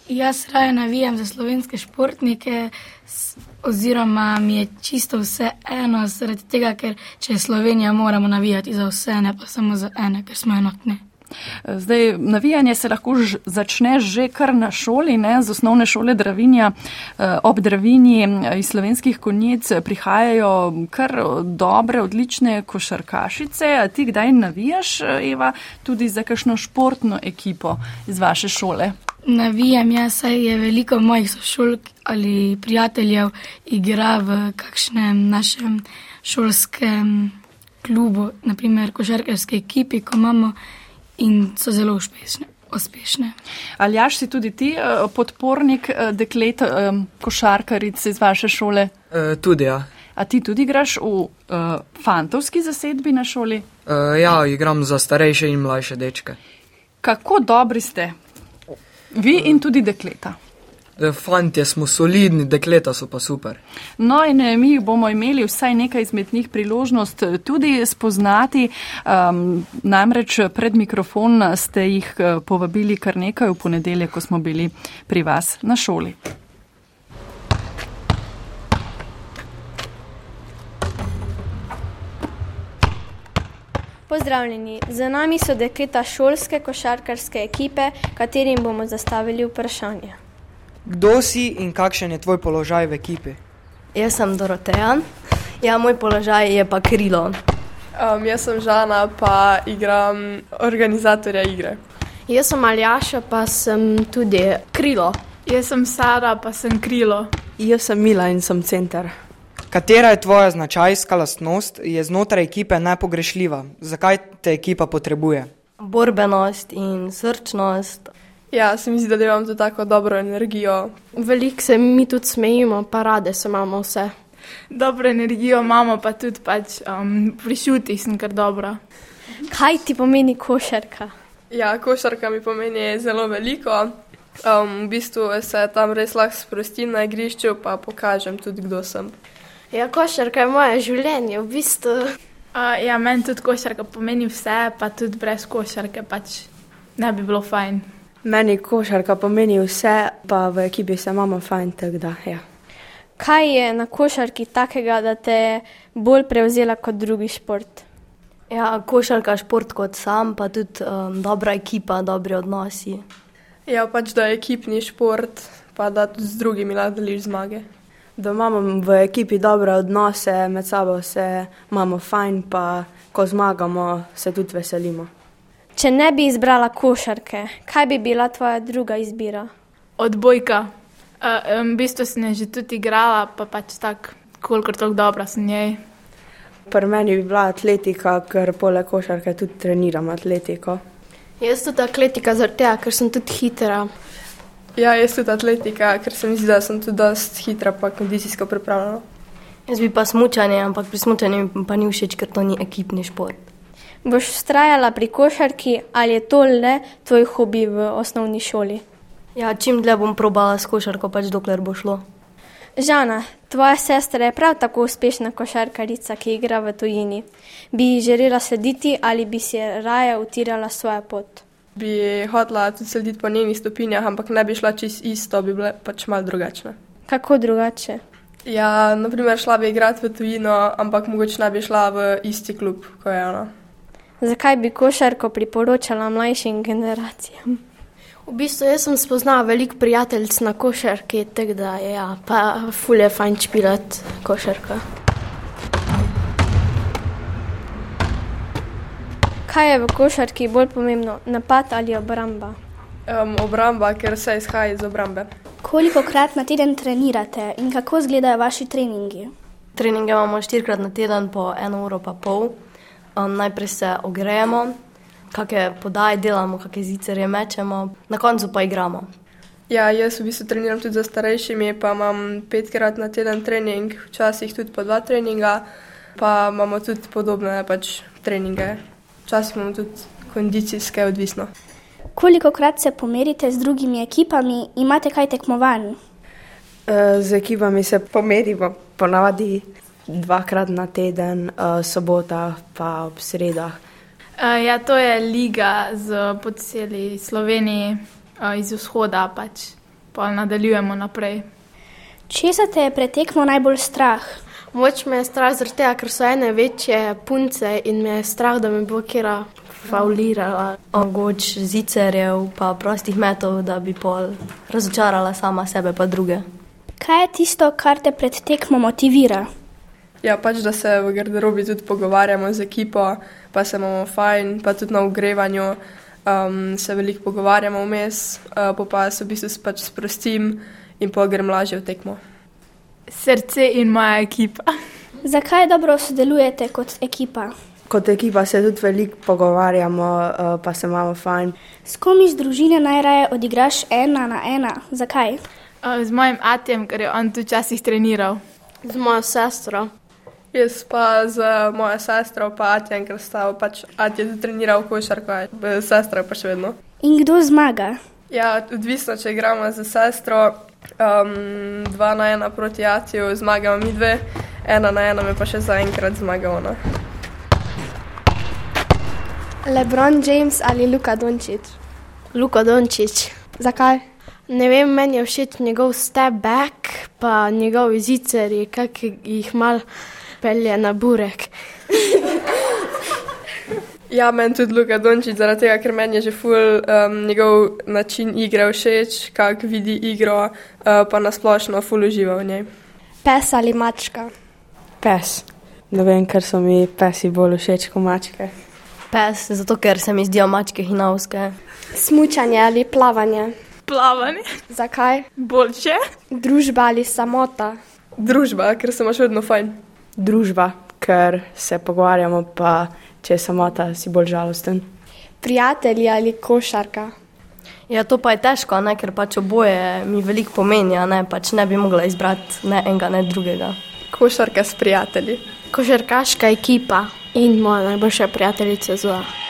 Jaz raje navijam za slovenske športnike, oziroma mi je čisto vse eno, zaradi tega, ker če je Slovenija, moramo navijati za vse, ne pa samo za ene, ker smo enotni. Zdaj, navijanje se lahko začne že kar na šoli, ne, z osnovne šole Dravinja. Eh, ob Dravinji eh, iz slovenskih konjic prihajajo kar dobre, odlične košarkašice. A ti kdaj navijaš, eh, Eva, tudi za kakšno športno ekipo iz vaše šole? Navijam jaz, saj je veliko mojih sošolk ali prijateljev igra v kakšnem našem šolskem klubu, naprimer košarkarske ekipi, ko imamo in so zelo uspešne. Uspešne. Ali jaš si tudi ti uh, podpornik uh, deklet, košarkaric iz vaše šole? Uh, tudi ja. A ti tudi igraš v uh, fantovski zasedbi na šoli? Uh, ja, igram za starejše in mlajše dečke. Kako dobri ste? Vi in tudi dekleta. Fantje smo solidni, dekleta so pa super. No, in eh, mi bomo imeli vsaj nekaj izmed njih priložnost eh, tudi spoznati. Um, namreč pred mikrofon ste jih eh, povabili kar nekaj v ponedelje, ko smo bili pri vas na šoli. Pozdravljeni, za nami so dekleta šolske košarkarske ekipe, katerim bomo zastavili vprašanje. Kdo si in kakšen je tvoj položaj v ekipi? Jaz sem Doroteja, ja, moj položaj je pa krilo. Um, jaz sem Žana, pa igram organizatorja igre. Jaz sem Aljaša, pa sem tudi krilo. Jaz sem Sara, pa sem krilo. Jaz sem Mila in sem center. Katera je tvoja značajska lastnost, je znotraj ekipe najpogrešljiva? Zakaj te ekipa potrebuje? Borbenost in srčnost, Ja, se mi zdi, da imam tu tako dobro energijo. Veliko se mi tudi smejimo, pa rade se imamo vse. Dobro energijo imamo, pa tudi pač, um, prišuti sem kar dobro. Kaj ti pomeni košarka? Ja, košarka mi pomeni zelo veliko. Um, v bistvu se tam res lahko sprostim na igrišču, pa pokažem tudi, kdo sem. Ja, košarka je moje življenje, v bistvu. Uh, ja, meni tudi košarka pomeni vse, pa tudi brez košarke pač ne bi bilo fajn. Meni košarka pomeni vse, pa v ekipi se imamo fajn. Da, ja. Kaj je na košarki takega, da te je bolj prevzela kot drugi šport? Ja, košarka je šport kot sam, pa tudi um, dobra ekipa, dobri odnosi. Ja, pač da je ekipni šport, pa da tudi z drugimi lahko deliš zmage. Da imamo v ekipi dobre odnose, med sabo se imamo fajn, pa ko zmagamo, se tudi veselimo. Če ne bi izbrala košarke, kaj bi bila tvoja druga izbira? Odbojka. Uh, v bistvu sem že tudi igrala, pa pač tako, kolikor tako dobra sem njej. Pri meni bi bila atletika, ker poleg košarke tudi treniram atletiko. Jaz tudi atletika, zato ker sem tudi hitra. Ja, jaz tudi atletika, ker se mi zdi, da sem tudi dosti hitra, pa kondicijsko pripravljena. Jaz bi pa smučanje, ampak pri smučanju pa ni všeč, ker to ni ekipni šport. Boš ustrajala pri košarki ali je to le tvoj hobi v osnovni šoli? Ja, čim dlje bom probala s košarko, pač dokler bo šlo. Žana, tvoja sestra je prav tako uspešna košarkarica, ki igra v tujini. Bi ji želela slediti ali bi si raje utirala svojo pot? Bi hotela tudi slediti po njenih stopinjah, ampak ne bi šla čist isto, bi bila pač malo drugačna. Kako drugače? Ja, naprimer šla bi igrati v tujino, ampak mogoče ne bi šla v isti klub, kot je ona. Zakaj bi košarko priporočala mlajšim generacijam? V bistvu jaz sem spoznala veliko prijateljic na košarki, tako da je ja, pa fulje fajn špilat košarka. Kaj je v košarki bolj pomembno, napad ali obramba? Um, obramba, ker vse izhaja iz obrambe. Koliko krat na teden trenirate in kako izgledajo vaši treningi? Treninge imamo štirikrat na teden, po eno uro pa pol. Um, najprej se ogrejemo, kakšne podaje delamo, kakšne zicerje mečemo, na koncu pa igramo. Ja, jaz v bistvu treniram tudi za starejšimi, pa imam petkrat na teden trening, včasih tudi po dva treninga, pa imamo tudi podobne pač, treninge. Včasih imamo tudi kondicijske, odvisno. Koliko krat se pomerite z drugimi ekipami, imate kaj tekmovanj? E, z ekipami se pomerimo, ponavadi dvakrat na teden, uh, sobota, pa ob sredah, Uh, ja, to je liga z po celi Sloveniji, uh, iz vzhoda pač. Pa nadaljujemo naprej. Česa te je pretekmo najbolj strah? Moč me je strah zaradi tega, ker so ene večje punce in me je strah, da me bo kera faulirala. Mogoče zicerjev, pa prostih metov, da bi pol razočarala sama sebe pa druge. Kaj je tisto, kar te pred tekmo motivira? Ja, pač da se v garderobi tudi pogovarjamo z ekipo, pa se imamo fajn, pa tudi na ogrevanju um, se veliko pogovarjamo vmes, uh, pa pa se v bistvu pač sprostim in pa grem lažje v tekmo. Srce in moja ekipa. Zakaj dobro sodelujete kot ekipa? Kot ekipa se tudi veliko pogovarjamo, uh, pa se imamo fajn. S kom iz družine najraje odigraš ena na ena? Zakaj? Uh, z mojim atjem, ker je on tu včasih treniral. Z mojo sestro. Jaz pa z mojo sestro, pa Atjem, ker sta pač Atje tudi treniral košarko, sestra pa še vedno. In kdo zmaga? Ja, odvisno, če igramo z sestro, um, dva na ena proti Atju, zmagamo mi dve, ena na ena me pa še zaenkrat zmaga ona. Lebron James ali Luka Dončić? Luka Dončić. Zakaj? Ne vem, meni je všeč njegov step back, pa njegov zicer, ki jih mal pelje na burek. Ja, meni tudi Luka Dončić, zaradi tega, ker meni je že ful um, njegov način igre všeč, kako vidi igro, uh, pa nasplošno ful uživa v njej. Pes ali mačka? Pes. Ne vem, ker so mi pesi bolj všeč kot mačke. Pes, zato ker se mi zdijo mačke hinavske. Smučanje ali plavanje? Plavanje. Zakaj? Boljše. Družba ali samota? Družba, ker se imaš vedno fajn. Družba, ker se pogovarjamo, pa če je samota, si bolj žalosten. Prijatelji ali košarka? Ja, to pa je težko, ne? ker pač oboje mi veliko pomeni, ne? pač ne bi mogla izbrati ne enega, ne drugega. Košarka s prijatelji. Košarkaška ekipa in moja najboljša prijateljica Zoa.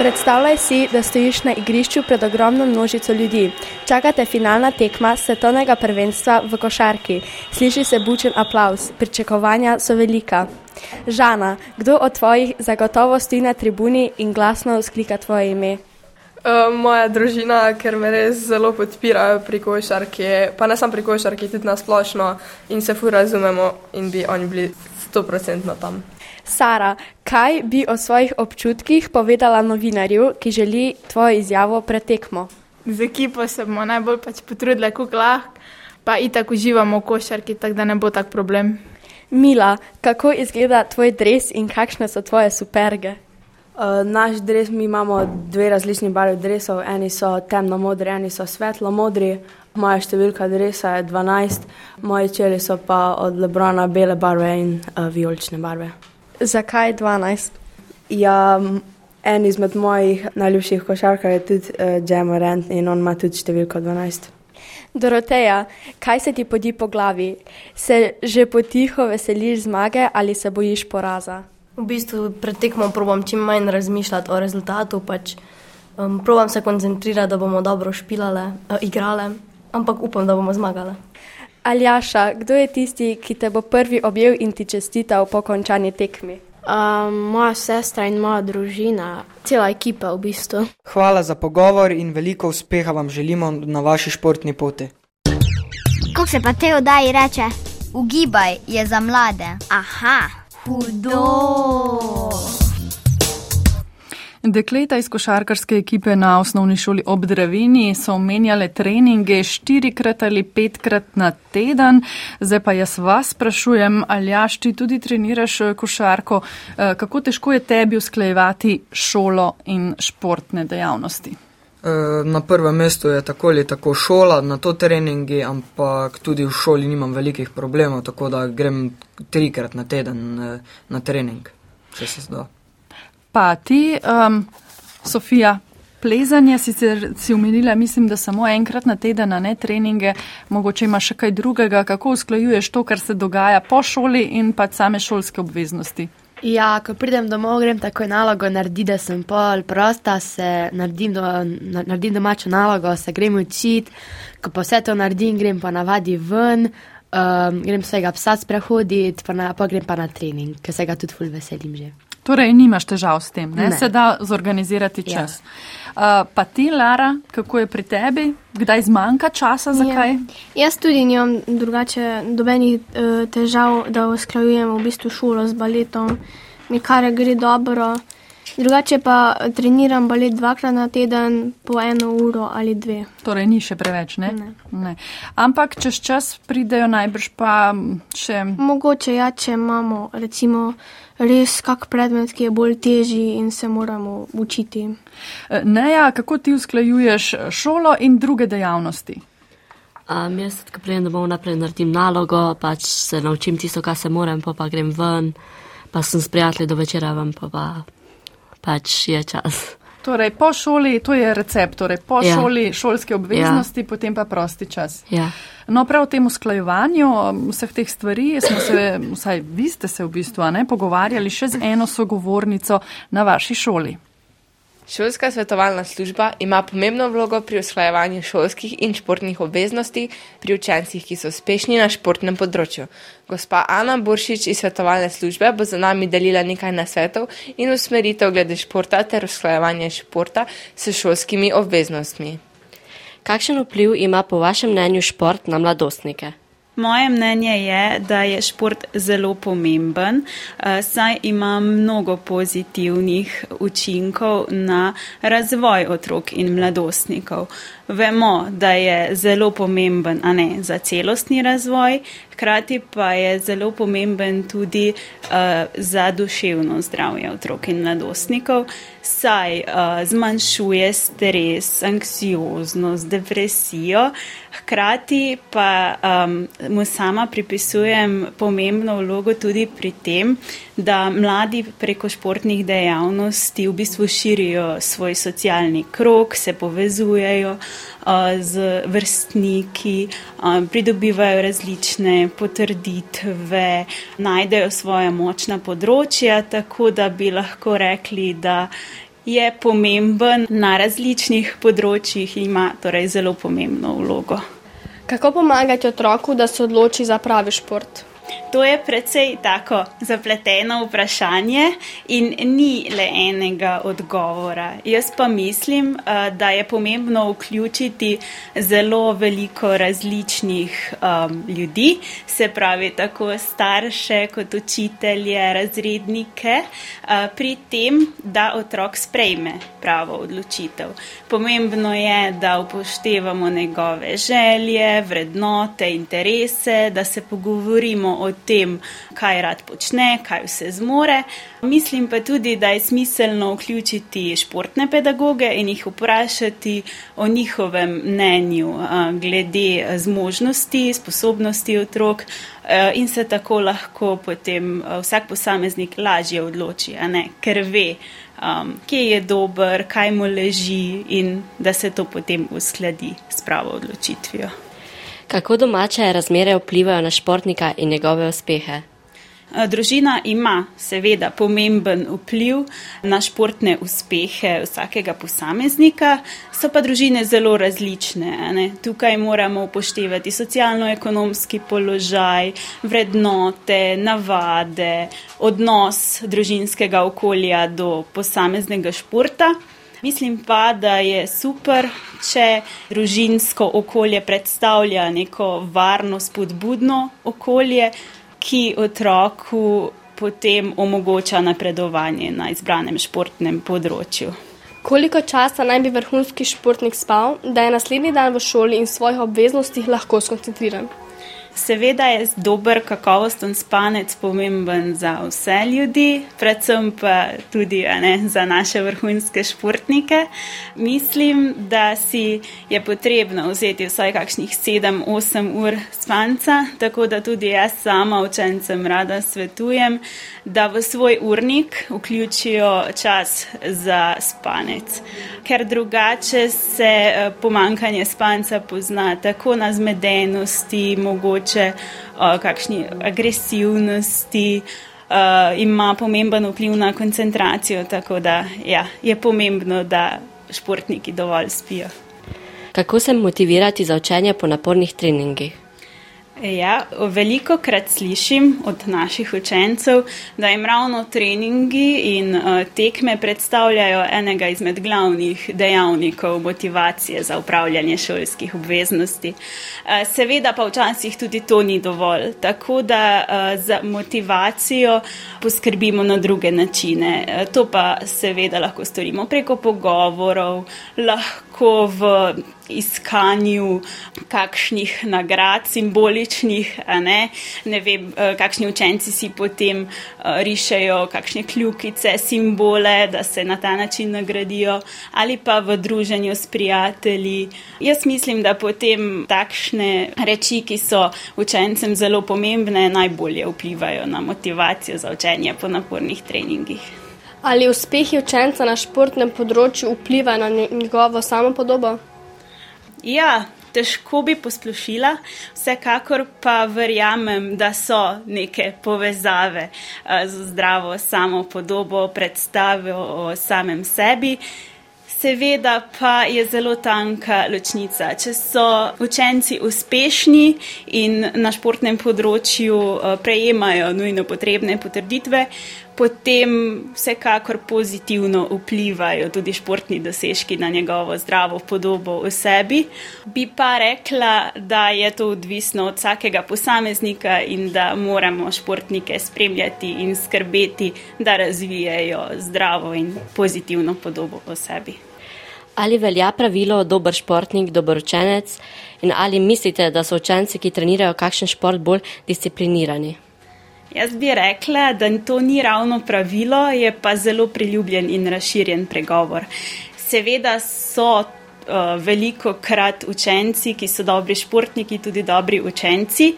Predstavljaj si, da stojiš na igrišču pred ogromno množico ljudi. Čakate finalna tekma svetovnega prvenstva v košarki. Sliši se bučen aplaus, pričakovanja so velika. Žana, kdo od tvojih zagotovo stoji na tribuni in glasno vzklika tvoje ime? Uh, moja družina, ker me res zelo podpirajo pri košarki, pa ne samo pri košarki, tudi na splošno in se fu razumemo in bi oni bili 100% tam. Sara, kaj bi o svojih občutkih povedala novinarju, ki želi tvojo izjavo pretekmo? Z ekipo se bomo najbolj pač potrudili, kako lahko, pa itak uživamo v košarki, tako da ne bo tak problem. Mila, kako izgleda tvoj dres in kakšne so tvoje superge? Uh, naš dres, mi imamo dve različni barvi dresov, eni so temno modri, eni so svetlo modri. Moja številka dresa je 12, moji čeli so pa od Lebrona bele barve in uh, vijolične barve. Zakaj 12? Ja, en izmed mojih najljubših košarkarjev je tudi uh, Jamorant in on ima tudi številko 12. Doroteja, kaj se ti podi po glavi? Se že potiho veseliš zmage ali se bojiš poraza? V bistvu pred tekmo probam čim manj razmišljati o rezultatu, pač um, probam se koncentrirati, da bomo dobro špilale, uh, igrale, ampak upam, da bomo zmagale. Aljaša, kdo je tisti, ki te bo prvi objel in ti čestital po končani tekmi? Um, moja sestra in moja družina, cela ekipa v bistvu. Hvala za pogovor in veliko uspeha vam želimo na vaši športni poti. Kako se pa te oddaji reče? Ugibaj je za mlade. Aha, hudo. Dekleta iz košarkarske ekipe na osnovni šoli ob Dravini so omenjale treninge štirikrat ali petkrat na teden. Zdaj pa jaz vas sprašujem, ali jaš ti tudi treniraš eh, košarko, eh, kako težko je tebi usklejevati šolo in športne dejavnosti? Eh, na prvem mestu je tako ali tako šola, na to treningi, ampak tudi v šoli nimam velikih problemov, tako da grem trikrat na teden na trening, če se zda. Pa ti, um, Sofija, plezanje sicer si umenila, mislim, da samo enkrat na teden, ne treninge, mogoče imaš še kaj drugega, kako usklajuješ to, kar se dogaja po šoli in pa same šolske obveznosti. Ja, ko pridem domov, grem takoj nalogo narediti, da sem pol prosta, se naredim, do, naredim domačo nalogo, se grem učiti, ko pa vse to naredim, grem pa navadi ven, Um, grem se ga psa sprehoditi, pa, na, pa grem pa na trening, ker se ga tudi ful veselim že. Torej, nimaš težav s tem, ne? Ne. se da zorganizirati Ja. čas. Uh, pa ti, Lara, kako je pri tebi, kdaj zmanjka časa, zakaj? Ja. Jaz tudi nimam drugače dobenih uh, težav, da usklajujem v bistvu šolo z baletom, mi kar gre dobro. Drugače pa treniram balet dvakrat na teden, po eno uro ali dve. Torej, ni še preveč, ne? Ne. ne. Ampak čez čas pridejo najbrž pa m, še. Mogoče ja, če imamo recimo res kak predmet, ki je bolj težji in se moramo učiti. Eh, Neja, kako ti usklajuješ šolo in druge dejavnosti? Um, jaz, ko pridem domov, naprej naredim nalogo, pač se naučim tisto, kar se moram, pa, pa grem ven, pa sem s prijatelji do večera ven, pa, pa pač je čas. Torej, po šoli, to je recept, torej po Ja. šoli šolske obveznosti, ja. potem pa prosti čas. Ja. No, prav o tem usklajevanju um, vseh teh stvari smo se, vsaj vi ste se v bistvu, ne, pogovarjali še z eno sogovornico na vaši šoli. Šolska svetovalna služba ima pomembno vlogo pri usklajevanju šolskih in športnih obveznosti pri učencih, ki so uspešni na športnem področju. Gospa Ana Buršič iz svetovalne službe bo za nami delila nekaj nasvetov in usmeritev glede športa ter usklajevanja športa s šolskimi obveznostmi. Kakšen vpliv ima po vašem mnenju šport na mladostnike? Moje mnenje je, da je šport zelo pomemben, eh, saj ima mnogo pozitivnih učinkov na razvoj otrok in mladostnikov. Vemo, da je zelo pomemben ne, za celostni razvoj, hkrati pa je zelo pomemben tudi uh, za duševno zdravje otrok in mladostnikov, saj uh, zmanjšuje stres, anksioznost, depresijo, hkrati pa um, mu sama pripisujem pomembno vlogo tudi pri tem, da mladi preko športnih dejavnosti v bistvu širijo svoj socialni krok, se povezujejo z vrstniki, pridobivajo različne potrditve, najdejo svoje močna področja, tako da bi lahko rekli, da je pomemben na različnih področjih in ima torej zelo pomembno vlogo. Kako pomagati otroku, da se odloči za pravi šport? To je precej tako zapleteno vprašanje in ni le enega odgovora. Jaz pa mislim, eh, da je pomembno vključiti zelo veliko različnih um, ljudi, se pravi tako starše kot učitelje, razrednike, uh, pri tem, da otrok sprejme pravo odločitev. Pomembno je, da upoštevamo njegove želje, vrednote, interese, da se pogovorimo o tem, kaj rad počne, kaj vse zmore. Mislim pa tudi, da je smiselno vključiti športne pedagoge in jih vprašati o njihovem mnenju a, glede zmožnosti, sposobnosti otrok a, in se tako lahko potem a, vsak posameznik lažje odloči, ker ve, um, kje je dober, kaj mu leži in da se to potem uskladi s pravo odločitvijo. Kako domače razmere vplivajo na športnika in njegove uspehe? Eh, Družina ima seveda pomemben vpliv na športne uspehe vsakega posameznika, so pa družine zelo različne. Ne? Tukaj moramo upoštevati socialno-ekonomski položaj, vrednote, navade, odnos družinskega okolja do posameznega športa. Mislim pa, da je super, če družinsko okolje predstavlja neko varno, spodbudno okolje, ki otroku potem omogoča napredovanje na izbranem športnem področju. Koliko časa naj bi vrhunski športnik spal, da je naslednji dan v šoli in svojih obveznostih lahko skoncentriran? Seveda je dober, kakovosten spanec pomemben za vse ljudi, predvsem pa tudi ne, za naše vrhunske športnike. Mislim, da si je potrebno vzeti vsaj kakšnih 7-8 ur spanca, tako da tudi jaz sama učencem rada svetujem, da v svoj urnik vključijo čas za spanec. Ker drugače se eh, pomankanje spanca pozna tako na zmedenosti, mogoče o kakšni agresivnosti, uh, ima pomemben vpliv na koncentracijo, tako da ja, je pomembno, da športniki dovolj spijo. Kako se motivirati za učenje po napornih treningih? Ja, veliko krat slišim od naših učencev, da jim ravno treningi in uh, tekme predstavljajo enega izmed glavnih dejavnikov motivacije za upravljanje šolskih obveznosti. Uh, seveda pa včasih tudi to ni dovolj, tako da uh, za motivacijo poskrbimo na druge načine. Uh, to pa seveda lahko storimo preko pogovorov, lahko v iskanju kakšnih nagrad, simboličnih, ne? ne vem, eh, kakšni učenci si potem eh, rišejo kakšne kljukice, simbole, da se na ta način nagradijo, ali pa v druženju s prijatelji. Jaz mislim, da potem takšne reči, ki so učencem zelo pomembne, najbolje vplivajo na motivacijo za učenje po napornih treningih. Ali uspehi učenca na športnem področju vplivajo na njegovo samopodobo? Ja, težko bi posplošila, vsekakor pa verjamem, da so neke povezave eh, z zdravo samo podobo, predstave o samem sebi. Seveda pa je zelo tanka ločnica. Če so učenci uspešni in na športnem področju eh, prejemajo nujno potrebne potrditve, potem vsekakor pozitivno vplivajo tudi športni dosežki na njegovo zdravo podobo v sebi. Bi pa rekla, da je to odvisno od vsakega posameznika in da moramo športnike spremljati in skrbeti, da razvijajo zdravo in pozitivno podobo o sebi. Ali velja pravilo dober športnik, dober učenec in ali mislite, da so učenci, ki trenirajo kakšen šport, bolj disciplinirani? Jaz bi rekla, da to ni ravno pravilo, je pa zelo priljubljen in razširjen pregovor. Seveda so uh, veliko krat učenci, ki so dobri športniki, tudi dobri učenci.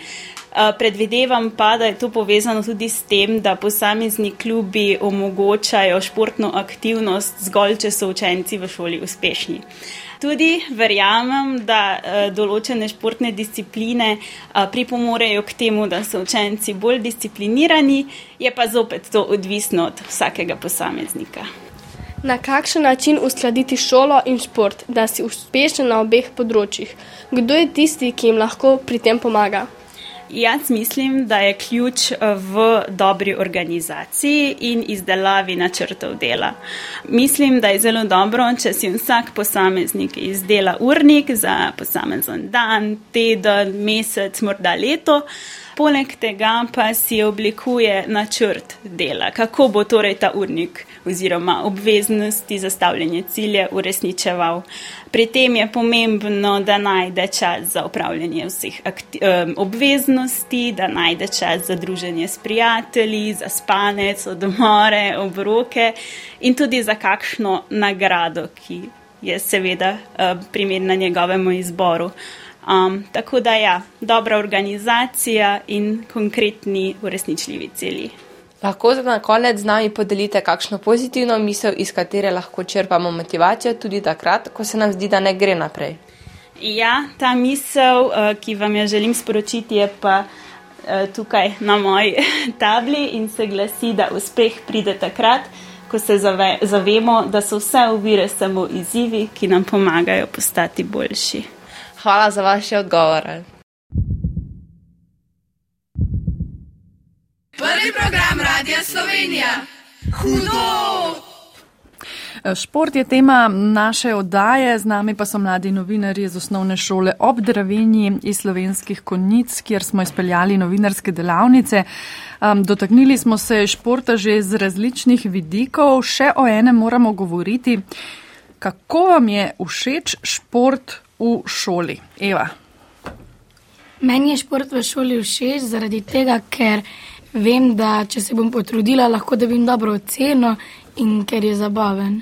Uh, predvidevam pa, da je to povezano tudi s tem, da posamezni klubi omogočajo športno aktivnost zgolj, če so učenci v šoli uspešni. Uh, tudi verjamem, da uh, določene športne discipline uh, pripomorejo k temu, da so učenci bolj disciplinirani, je pa zopet to odvisno od vsakega posameznika. Na kakšen način uskladiti šolo in šport, da si uspešen na obeh področjih? Kdo je tisti, ki jim lahko pri tem pomaga? Jaz mislim, da je ključ eh, v dobri organizaciji in izdelavi načrtov dela. Mislim, da je zelo dobro, če si vsak posameznik izdela urnik za posamezen dan, teden, mesec, morda leto. Poleg tega pa si oblikuje načrt dela, kako bo torej ta urnik oziroma obveznosti zastavljanje cilje uresničeval. Pri tem je pomembno, da najde čas za upravljanje vseh obveznosti, da najde čas za druženje s prijatelji, za spanec, odmore, obroke in tudi za kakšno nagrado, ki je seveda primerna njegovemu izboru. Um, tako da ja, dobra organizacija in konkretni uresničljivi cilji. Lahko za na konec z nami podelite kakšno pozitivno misel, iz katere lahko črpamo motivacijo tudi takrat, ko se nam zdi, da ne gre naprej. Ja, ta misel, uh, ki vam jo želim sporočiti, je pa uh, tukaj na moji tabli in se glasi, da uspeh pride takrat, ko se zave, zavemo, da so vse ovire samo izzivi, ki nam pomagajo postati boljši. Hvala za vaše odgovore. Prvi program Radia Slovenija. Hudo! Šport je tema naše oddaje, z nami pa so mladi novinari iz osnovne šole ob Dravinji iz slovenskih konjic, kjer smo izpeljali novinarske delavnice. Um, dotaknili smo se športa že z različnih vidikov, še o enem moramo govoriti. Kako vam je všeč šport v šoli? Eva. Meni je šport v šoli všeč zaradi tega, ker vem, da če se bom potrudila, lahko dobim dobro oceno in ker je zabaven.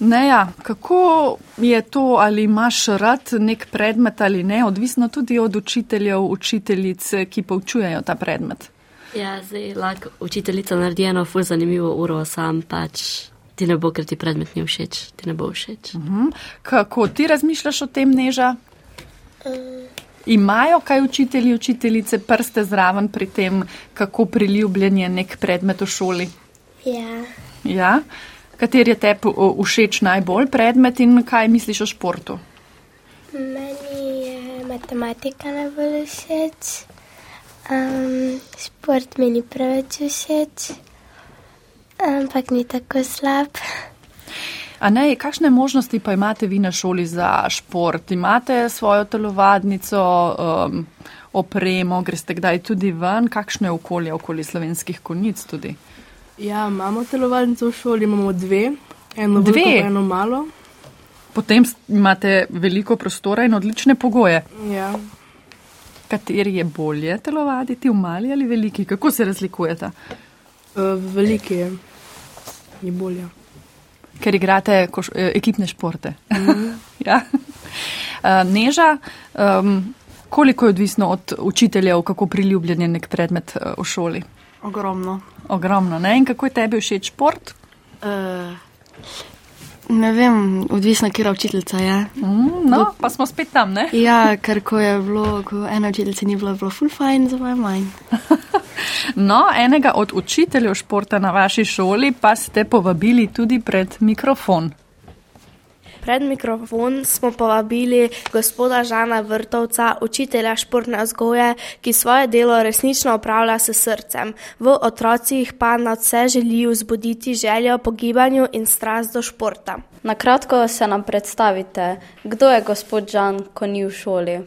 Ne, ja, kako je to, ali imaš rad nek predmet ali ne, odvisno tudi od učiteljev, učiteljic, ki poučujejo ta predmet. Ja, zdaj lahko učiteljica naredi eno ful zanimivo uro, sam pač ti ne bo, ker ti predmet ni všeč, ti ne bo všeč. Uh -huh. Kako ti razmišljaš o tem, Neža? Imajo kaj učitelji, učiteljice prste zraven pri tem, kako priljubljen je nek predmet v šoli? Ja. Ja? Kater je te všeč najbolj predmet in kaj misliš o športu? Meni je matematika najbolj všeč, um, šport mi ni preveč všeč, ampak ni tako slab. A ne, kakšne možnosti pa imate vi na šoli za šport? Imate svojo telovadnico, um, opremo, greste kdaj tudi ven, kakšno je okolje okoli slovenskih konic tudi? Ja, imamo telovadnico v šoli, imamo dve, eno Dve? veliko, eno malo. Potem imate veliko prostora in odlične pogoje. Ja. Kateri je bolje telovaditi, v mali ali veliki? Kako se razlikujete? Uh, veliki je, je bolje. Ker igrate koš, eh, ekipne športe. Mhm. ja. Eh, Neža, um, koliko je odvisno od učiteljev, kako priljubljen je nek predmet eh, v šoli? Ogromno. Ogromno. Ne? In kako je tebi všeč šport? Uh, ne vem, odvisno, kera učiteljica je. Mm, no, pa smo spet tam, ne? Ja, ker ko je bilo, ko ena učiteljica ni bila, je bilo full fine, za moje manj. No, enega od učiteljev športa na vaši šoli pa ste povabili tudi pred mikrofon. Pred mikrofon smo povabili gospoda Žana Vrtovca, učitelja športne vzgoje, ki svoje delo resnično opravlja s srcem. V otrocih pa nad vse želi vzbuditi željo po gibanju in strast do športa. Na kratko se nam predstavite, kdo je gospod Žan, ko ni v šoli.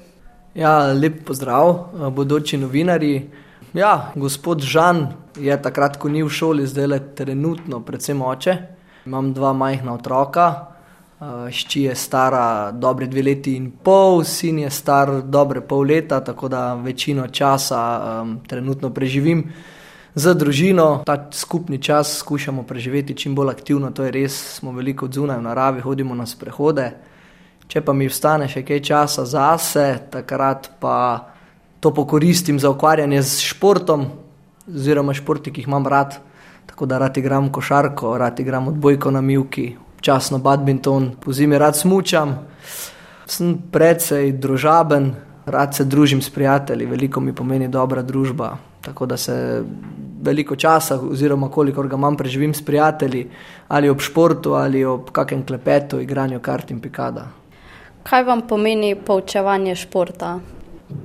Ja, lep pozdrav, eh, bodoči novinari. Ja, gospod Žan je takrat, ko ni v šoli, zdaj le trenutno, predvsem oče. Imam dva majhna otroka, šči je stara dobre dve leti in pol, sin je star dobre pol leta, tako da večino časa um, trenutno preživim z družino. Ta skupni čas skušamo preživeti čim bolj aktivno, to je res, smo veliko odzunaj v naravi, hodimo na sprehode. Če pa mi ostane še kaj časa zase, takrat pa to pokoristim za ukvarjanje z športom, oziroma športi, ki jih imam rad. Tako da rad igram košarko, rad igram odbojko na milki, občasno badminton, po zimi rad smučam. Sem precej družaben, rad se družim s prijatelji, veliko mi pomeni dobra družba. Tako da se veliko časa, oziroma kolikor ga imam, preživim s prijatelji, ali ob športu, ali ob kakem klepetu, igranju kart in pikada. Kaj vam pomeni poučevanje športa?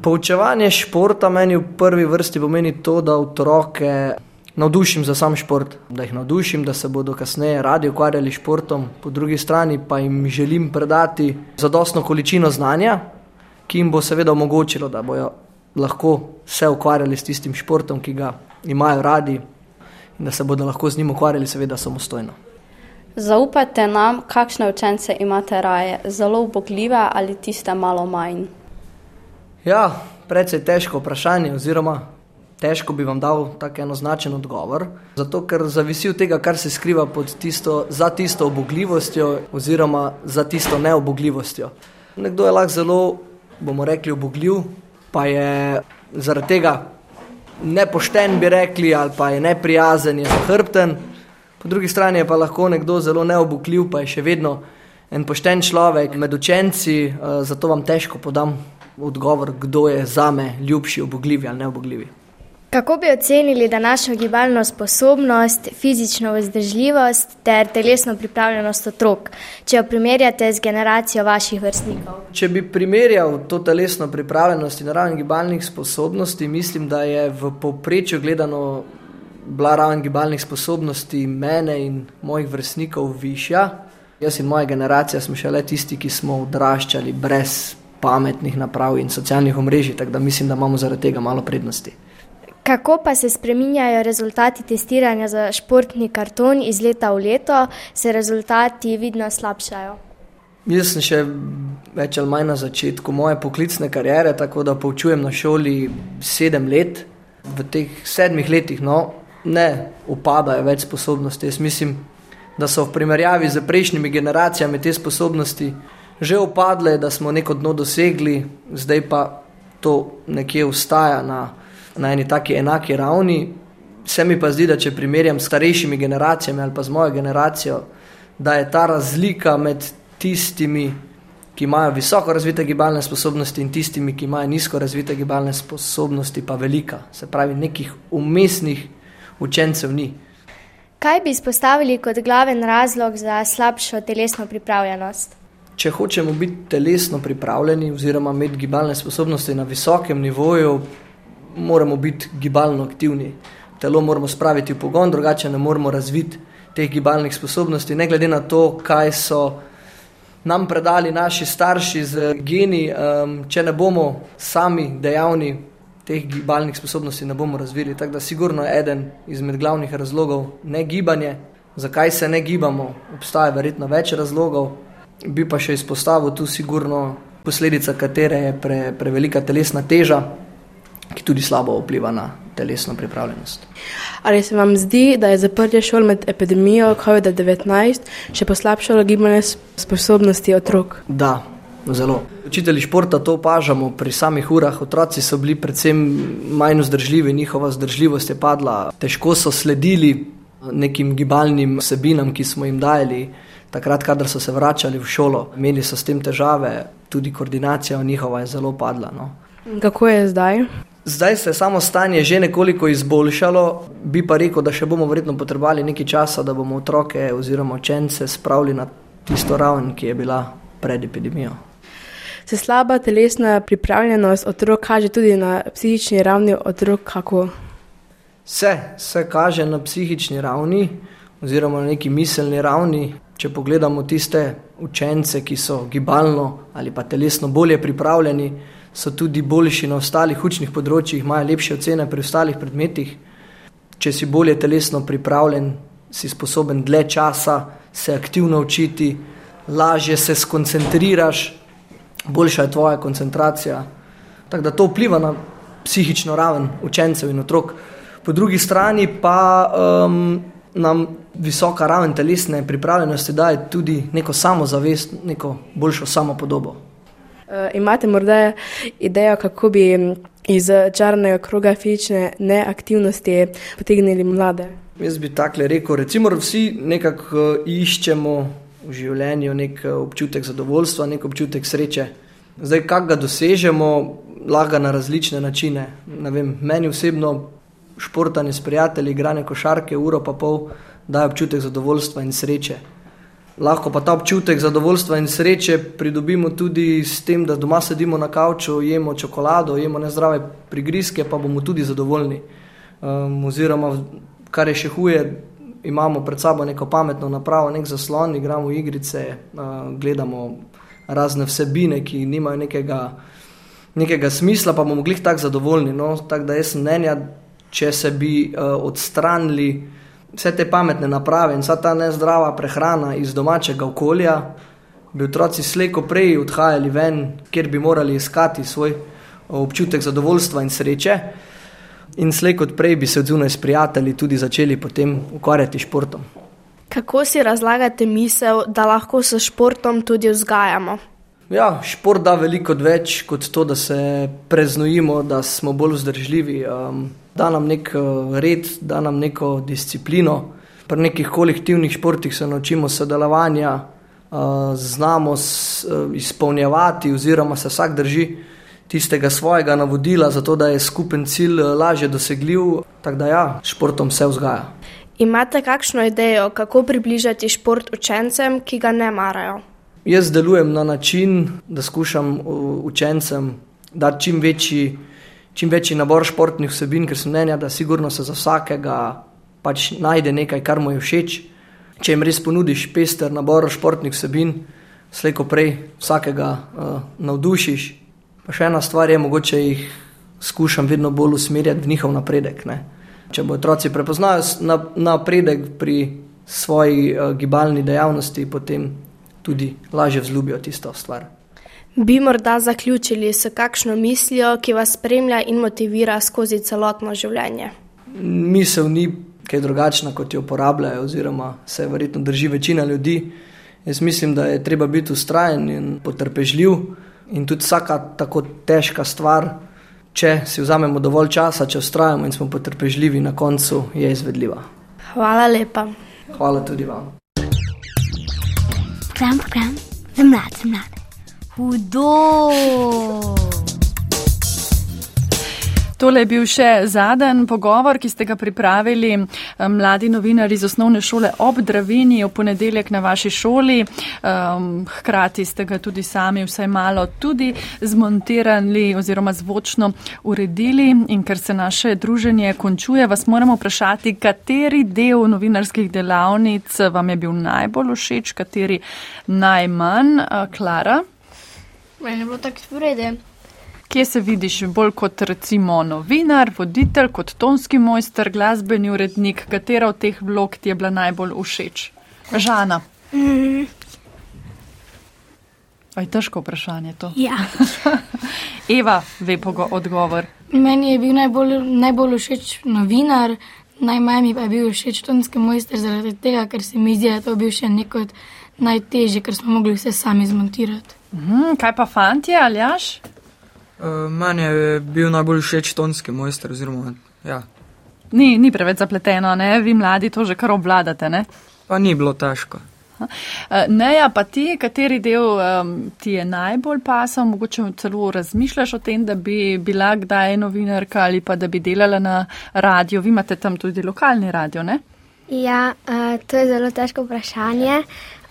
Poučevanje športa meni v prvi vrsti pomeni to, da otroke navdušim za sam šport, da jih navdušim, da se bodo kasneje radi ukvarjali s športom, po drugi strani pa jim želim predati zadostno količino znanja, ki jim bo seveda omogočilo, da bodo lahko se ukvarjali s tistim športom, ki ga imajo radi in da se bodo lahko z njim ukvarjali seveda samostojno. Zaupajte nam, kakšne učence imate raje, zelo ubogljive ali tiste malo manj. Ja, precej težko vprašanje, oziroma težko bi vam dal tak enoznačen odgovor. Zato, ker zavisi od tega, kar se skriva tisto, za tisto obogljivostjo, oziroma za tisto neobogljivostjo. Nekdo je lahko zelo, bomo rekli, obogljiv, pa je zaradi tega nepošten, bi rekli, ali pa je neprijazen, je zahrbten. Po drugi strani je pa lahko nekdo zelo neobogljiv, pa je še vedno en pošten človek med učenci, eh, zato vam težko podam odgovor, kdo je za me ljubši, obogljivi ali neobogljivi. Kako bi ocenili današnjo gibalno sposobnost, fizično vzdržljivost ter telesno pripravljenost otrok, če jo primerjate z generacijo vaših vrstnikov? Če bi primerjal to telesno pripravljenost in raven gibalnih sposobnosti, mislim, da je v povprečju gledano bila raven gibalnih sposobnosti mene in mojih vrstnikov višja. Jaz in moja generacija smo šele tisti, ki smo odraščali brez pametnih naprav in socialnih omrežij, tako da mislim, da imamo zaradi tega malo prednosti. Kako pa se spreminjajo rezultati testiranja za športni karton iz leta v leto, se rezultati vidno slabšajo? Jaz sem še več ali manj na začetku moje poklicne kariere, tako da poučujem na šoli sedem let. V teh sedmih letih no, ne upadajo več sposobnosti. Jaz mislim, da so v primerjavi z prejšnjimi generacijami te sposobnosti že upadle, da smo neko dno dosegli, zdaj pa to nekje ustaja na, na eni taki enaki ravni. Se mi pa zdi, da če primerjam s starejšimi generacijami ali pa z mojo generacijo, da je ta razlika med tistimi, ki imajo visoko razvite gibalne sposobnosti in tistimi, ki imajo nizko razvite gibalne sposobnosti, pa velika. Se pravi, nekih umestnih učencev ni. Kaj bi izpostavili kot glaven razlog za slabšo telesno pripravljenost? če hočemo biti telesno pripravljeni, oziroma imeti gibalne sposobnosti na visokem nivoju, moramo biti gibalno aktivni. Telo moramo spraviti v pogon, drugače ne moremo razviti teh gibalnih sposobnosti, ne glede na to, kaj so nam predali naši starši z geni. Um, če ne bomo sami dejavni, teh gibalnih sposobnosti ne bomo razvili. Tako da, sigurno je eden izmed glavnih razlogov ne gibanje. Zakaj se ne gibamo? Obstaja verjetno več razlogov, bi pa še izpostavil tu sigurno posledica, katere je pre, prevelika telesna teža, ki tudi slabo vpliva na telesno pripravljenost. Ali se vam zdi, da je zaprtje šol med epidemijo COVID-19 še poslabšalo gibanje sposobnosti otrok? Da, zelo. Učitelji športa to opažamo pri samih urah. Otroci so bili predvsem manj vzdržljivi, njihova vzdržljivost je padla, težko so sledili nekim gibalnim vsebinam, ki smo jim dajali. Takrat, kadar so se vračali v šolo, imeli so s tem težave, tudi koordinacija njihova je zelo padla. No. Kako je zdaj? Zdaj se je samo stanje že nekoliko izboljšalo, bi pa rekel, da še bomo verjetno potrebovali nekaj časa, da bomo otroke oziroma učence spravili na tisto raven, ki je bila pred epidemijo. Se slaba telesna pripravljenost otrok kaže tudi na psihični ravni otrok, kako? Vse se kaže na psihični ravni, oziroma na neki miselni ravni. Če pogledamo tiste učence, ki so gibalno ali pa telesno bolje pripravljeni, so tudi boljši na ostalih učnih področjih, imajo lepše ocene pri ostalih predmetih. Če si bolje telesno pripravljen, si sposoben dlje časa se aktivno učiti, lažje se skoncentriraš, boljša je tvoja koncentracija. Tako da to vpliva na psihično raven učencev in otrok. Po drugi strani pa um, nam visoka raven telesne pripravljenosti daje tudi neko samozavest, neko boljšo samopodobo. Uh, imate morda idejo, kako bi iz črnega kroga fizične neaktivnosti potegnili mlade? Jaz bi tako rekel, recimo, vsi nekako iščemo v življenju nek občutek zadovoljstva, nek občutek sreče. Zdaj, kako ga dosežemo, lahko na različne načine. Vem, meni osebno športanje s prijatelji, igranje košarke, uro pa pol, daje občutek zadovoljstva in sreče. Lahko pa ta občutek zadovoljstva in sreče pridobimo tudi s tem, da doma sedimo na kavču, jemo čokolado, jemo nezdrave prigrizke, pa bomo tudi zadovoljni. Um, oziroma, kar je še huje, imamo pred sabo neko pametno napravo, nek zaslon, igramo igrice, uh, gledamo razne vsebine, ki nimajo nekega, nekega smisla, pa bomo glih tako zadovoljni. No? Tako da jaz mnenja, če se bi uh, odstranili vse te pametne naprave in vsa ta nezdrava prehrana iz domačega okolja, bi otroci slejko prej odhajali ven, kjer bi morali iskati svoj uh, občutek zadovoljstva in sreče. In slejko prej bi se odzunaj s prijatelji tudi začeli potem ukvarjati športom. Kako si razlagate misel, da lahko s športom tudi vzgajamo? Ja, šport da veliko več kot to, da se preznojimo, da smo bolj vzdržljivi. Um, da nam nek red, da nam neko disciplino. Pri nekih kolektivnih športih se naučimo sodelovanja, uh, znamo uh, izpolnjevati, oziroma se vsak drži tistega svojega navodila, zato da je skupen cilj lažje dosegljiv. Tako da ja, športom se vzgaja. Imate kakšno idejo, kako približati šport učencem, ki ga ne marajo? Jaz delujem na način, da skušam učencem dati čim večji, čim večji nabor športnih vsebin, ker sem mnenja, da sigurno se za vsakega pač najde nekaj, kar mu je všeč. Če jim res ponudiš pester nabor športnih vsebin, slejko prej vsakega uh, navdušiš. Pa še ena stvar je, mogoče jih skušam vedno bolj usmerjati v njihov napredek. Ne? Če bo otroci prepoznajo napredek pri svoji uh, gibalni dejavnosti, potem tudi lažje vzljubijo tisto stvar. Bi morda zaključili s kakšno mislijo, ki vas spremlja in motivira skozi celotno življenje? Misel ni kaj drugačna, kot jo uporabljajo, oziroma se verjetno drži večina ljudi. Jaz mislim, da je treba biti ustrajen in potrpežljiv, in tudi vsaka tako težka stvar, če si vzamemo dovolj časa, če ustrajamo in smo potrpežljivi, na koncu je izvedljiva. Hvala lepa. Hvala tudi vam program, program za mlade, za mlade. Hudo! Tole je bil še zadnji pogovor, ki ste ga pripravili um, mladi novinari iz osnovne šole ob Dravini v ponedeljek na vaši šoli. Um, hkrati ste ga tudi sami vsaj malo tudi zmontirali oziroma zvočno uredili. In ker se naše druženje končuje, vas moramo vprašati, kateri del novinarskih delavnic vam je bil najbolj všeč, kateri najmanj. Uh, Klara? Meni je bilo tako sprede. Kje se vidiš bolj kot recimo novinar, voditelj, kot tonski mojster, glasbeni urednik, katera od teh vlog ti je bila najbolj všeč? Žana. Mm. Aj težko vprašanje to. Ja. Eva ve pogo odgovor. Meni je bil najbolj, najbolj všeč novinar, najmanj mi pa je bil všeč tonski mojster zaradi tega, ker se mi zdi, da je to bil še neko od najtežje, ker smo mogli vse sami zmontirati. Mhm, kaj pa fanti, ali jaš? Uh, meni je bil najbolj všeč tonski mojster. Oziroma, ja. Ni, ni preveč zapleteno, ne? vi mladi to že kar obvladate. Ne? Pa ni bilo težko. Neja, pa ti, kateri del um, ti je najbolj pasal, mogoče celo razmišljaš o tem, da bi bila kdaj novinarka ali pa da bi delala na radio. Vi imate tam tudi lokalni radio, ne? Ja, uh, to je zelo težko vprašanje.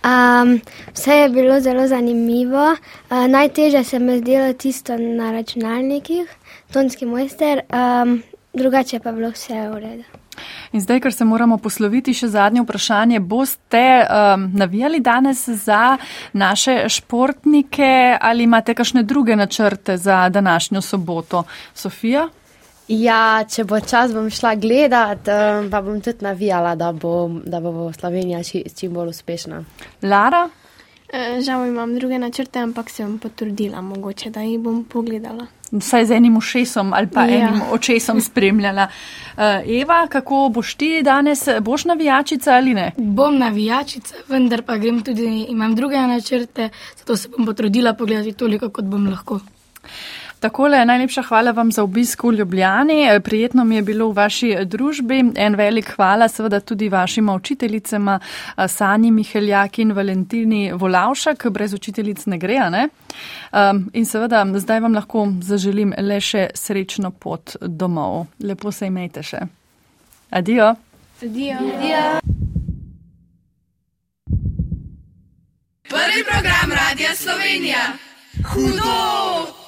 Um, vse je bilo zelo zanimivo. Uh, najtežje se mi je zdelo tisto na računalnikih, tonski mojster, um, drugače pa je bilo vse v redu. In zdaj, ker se moramo posloviti, še zadnje vprašanje. Boste um, navijali danes za naše športnike ali imate kakšne druge načrte za današnjo soboto? Sofija? Ja, če bo čas, bom šla gledat, um, pa bom tudi navijala, da bo, da bo Slovenija či, čim bolj uspešna. Lara? E, žal imam druge načrte, ampak se bom potrudila, mogoče, da jih bom pogledala. Vsaj z enim ušesom ali pa Ja. enim očesom spremljala. Uh, Eva, kako boš ti danes? Boš navijačica ali ne? Bom navijačica, vendar pa grem tudi, imam druge načrte, zato se bom potrudila pogledati toliko, kot bom lahko. Takole, najlepša hvala vam za obisk v Ljubljani. Eh, Prijetno mi je bilo v vaši družbi. En velik hvala seveda tudi vašima učiteljicama eh, Sanji Miheljak in Valentini Volavšak. Brez učiteljic ne gre, ne? Um, in seveda zdaj vam lahko zaželim le še srečno pot domov. Lepo se imejte še. Adijo. Adijo. Prvi program Radia Slovenija. Hudo!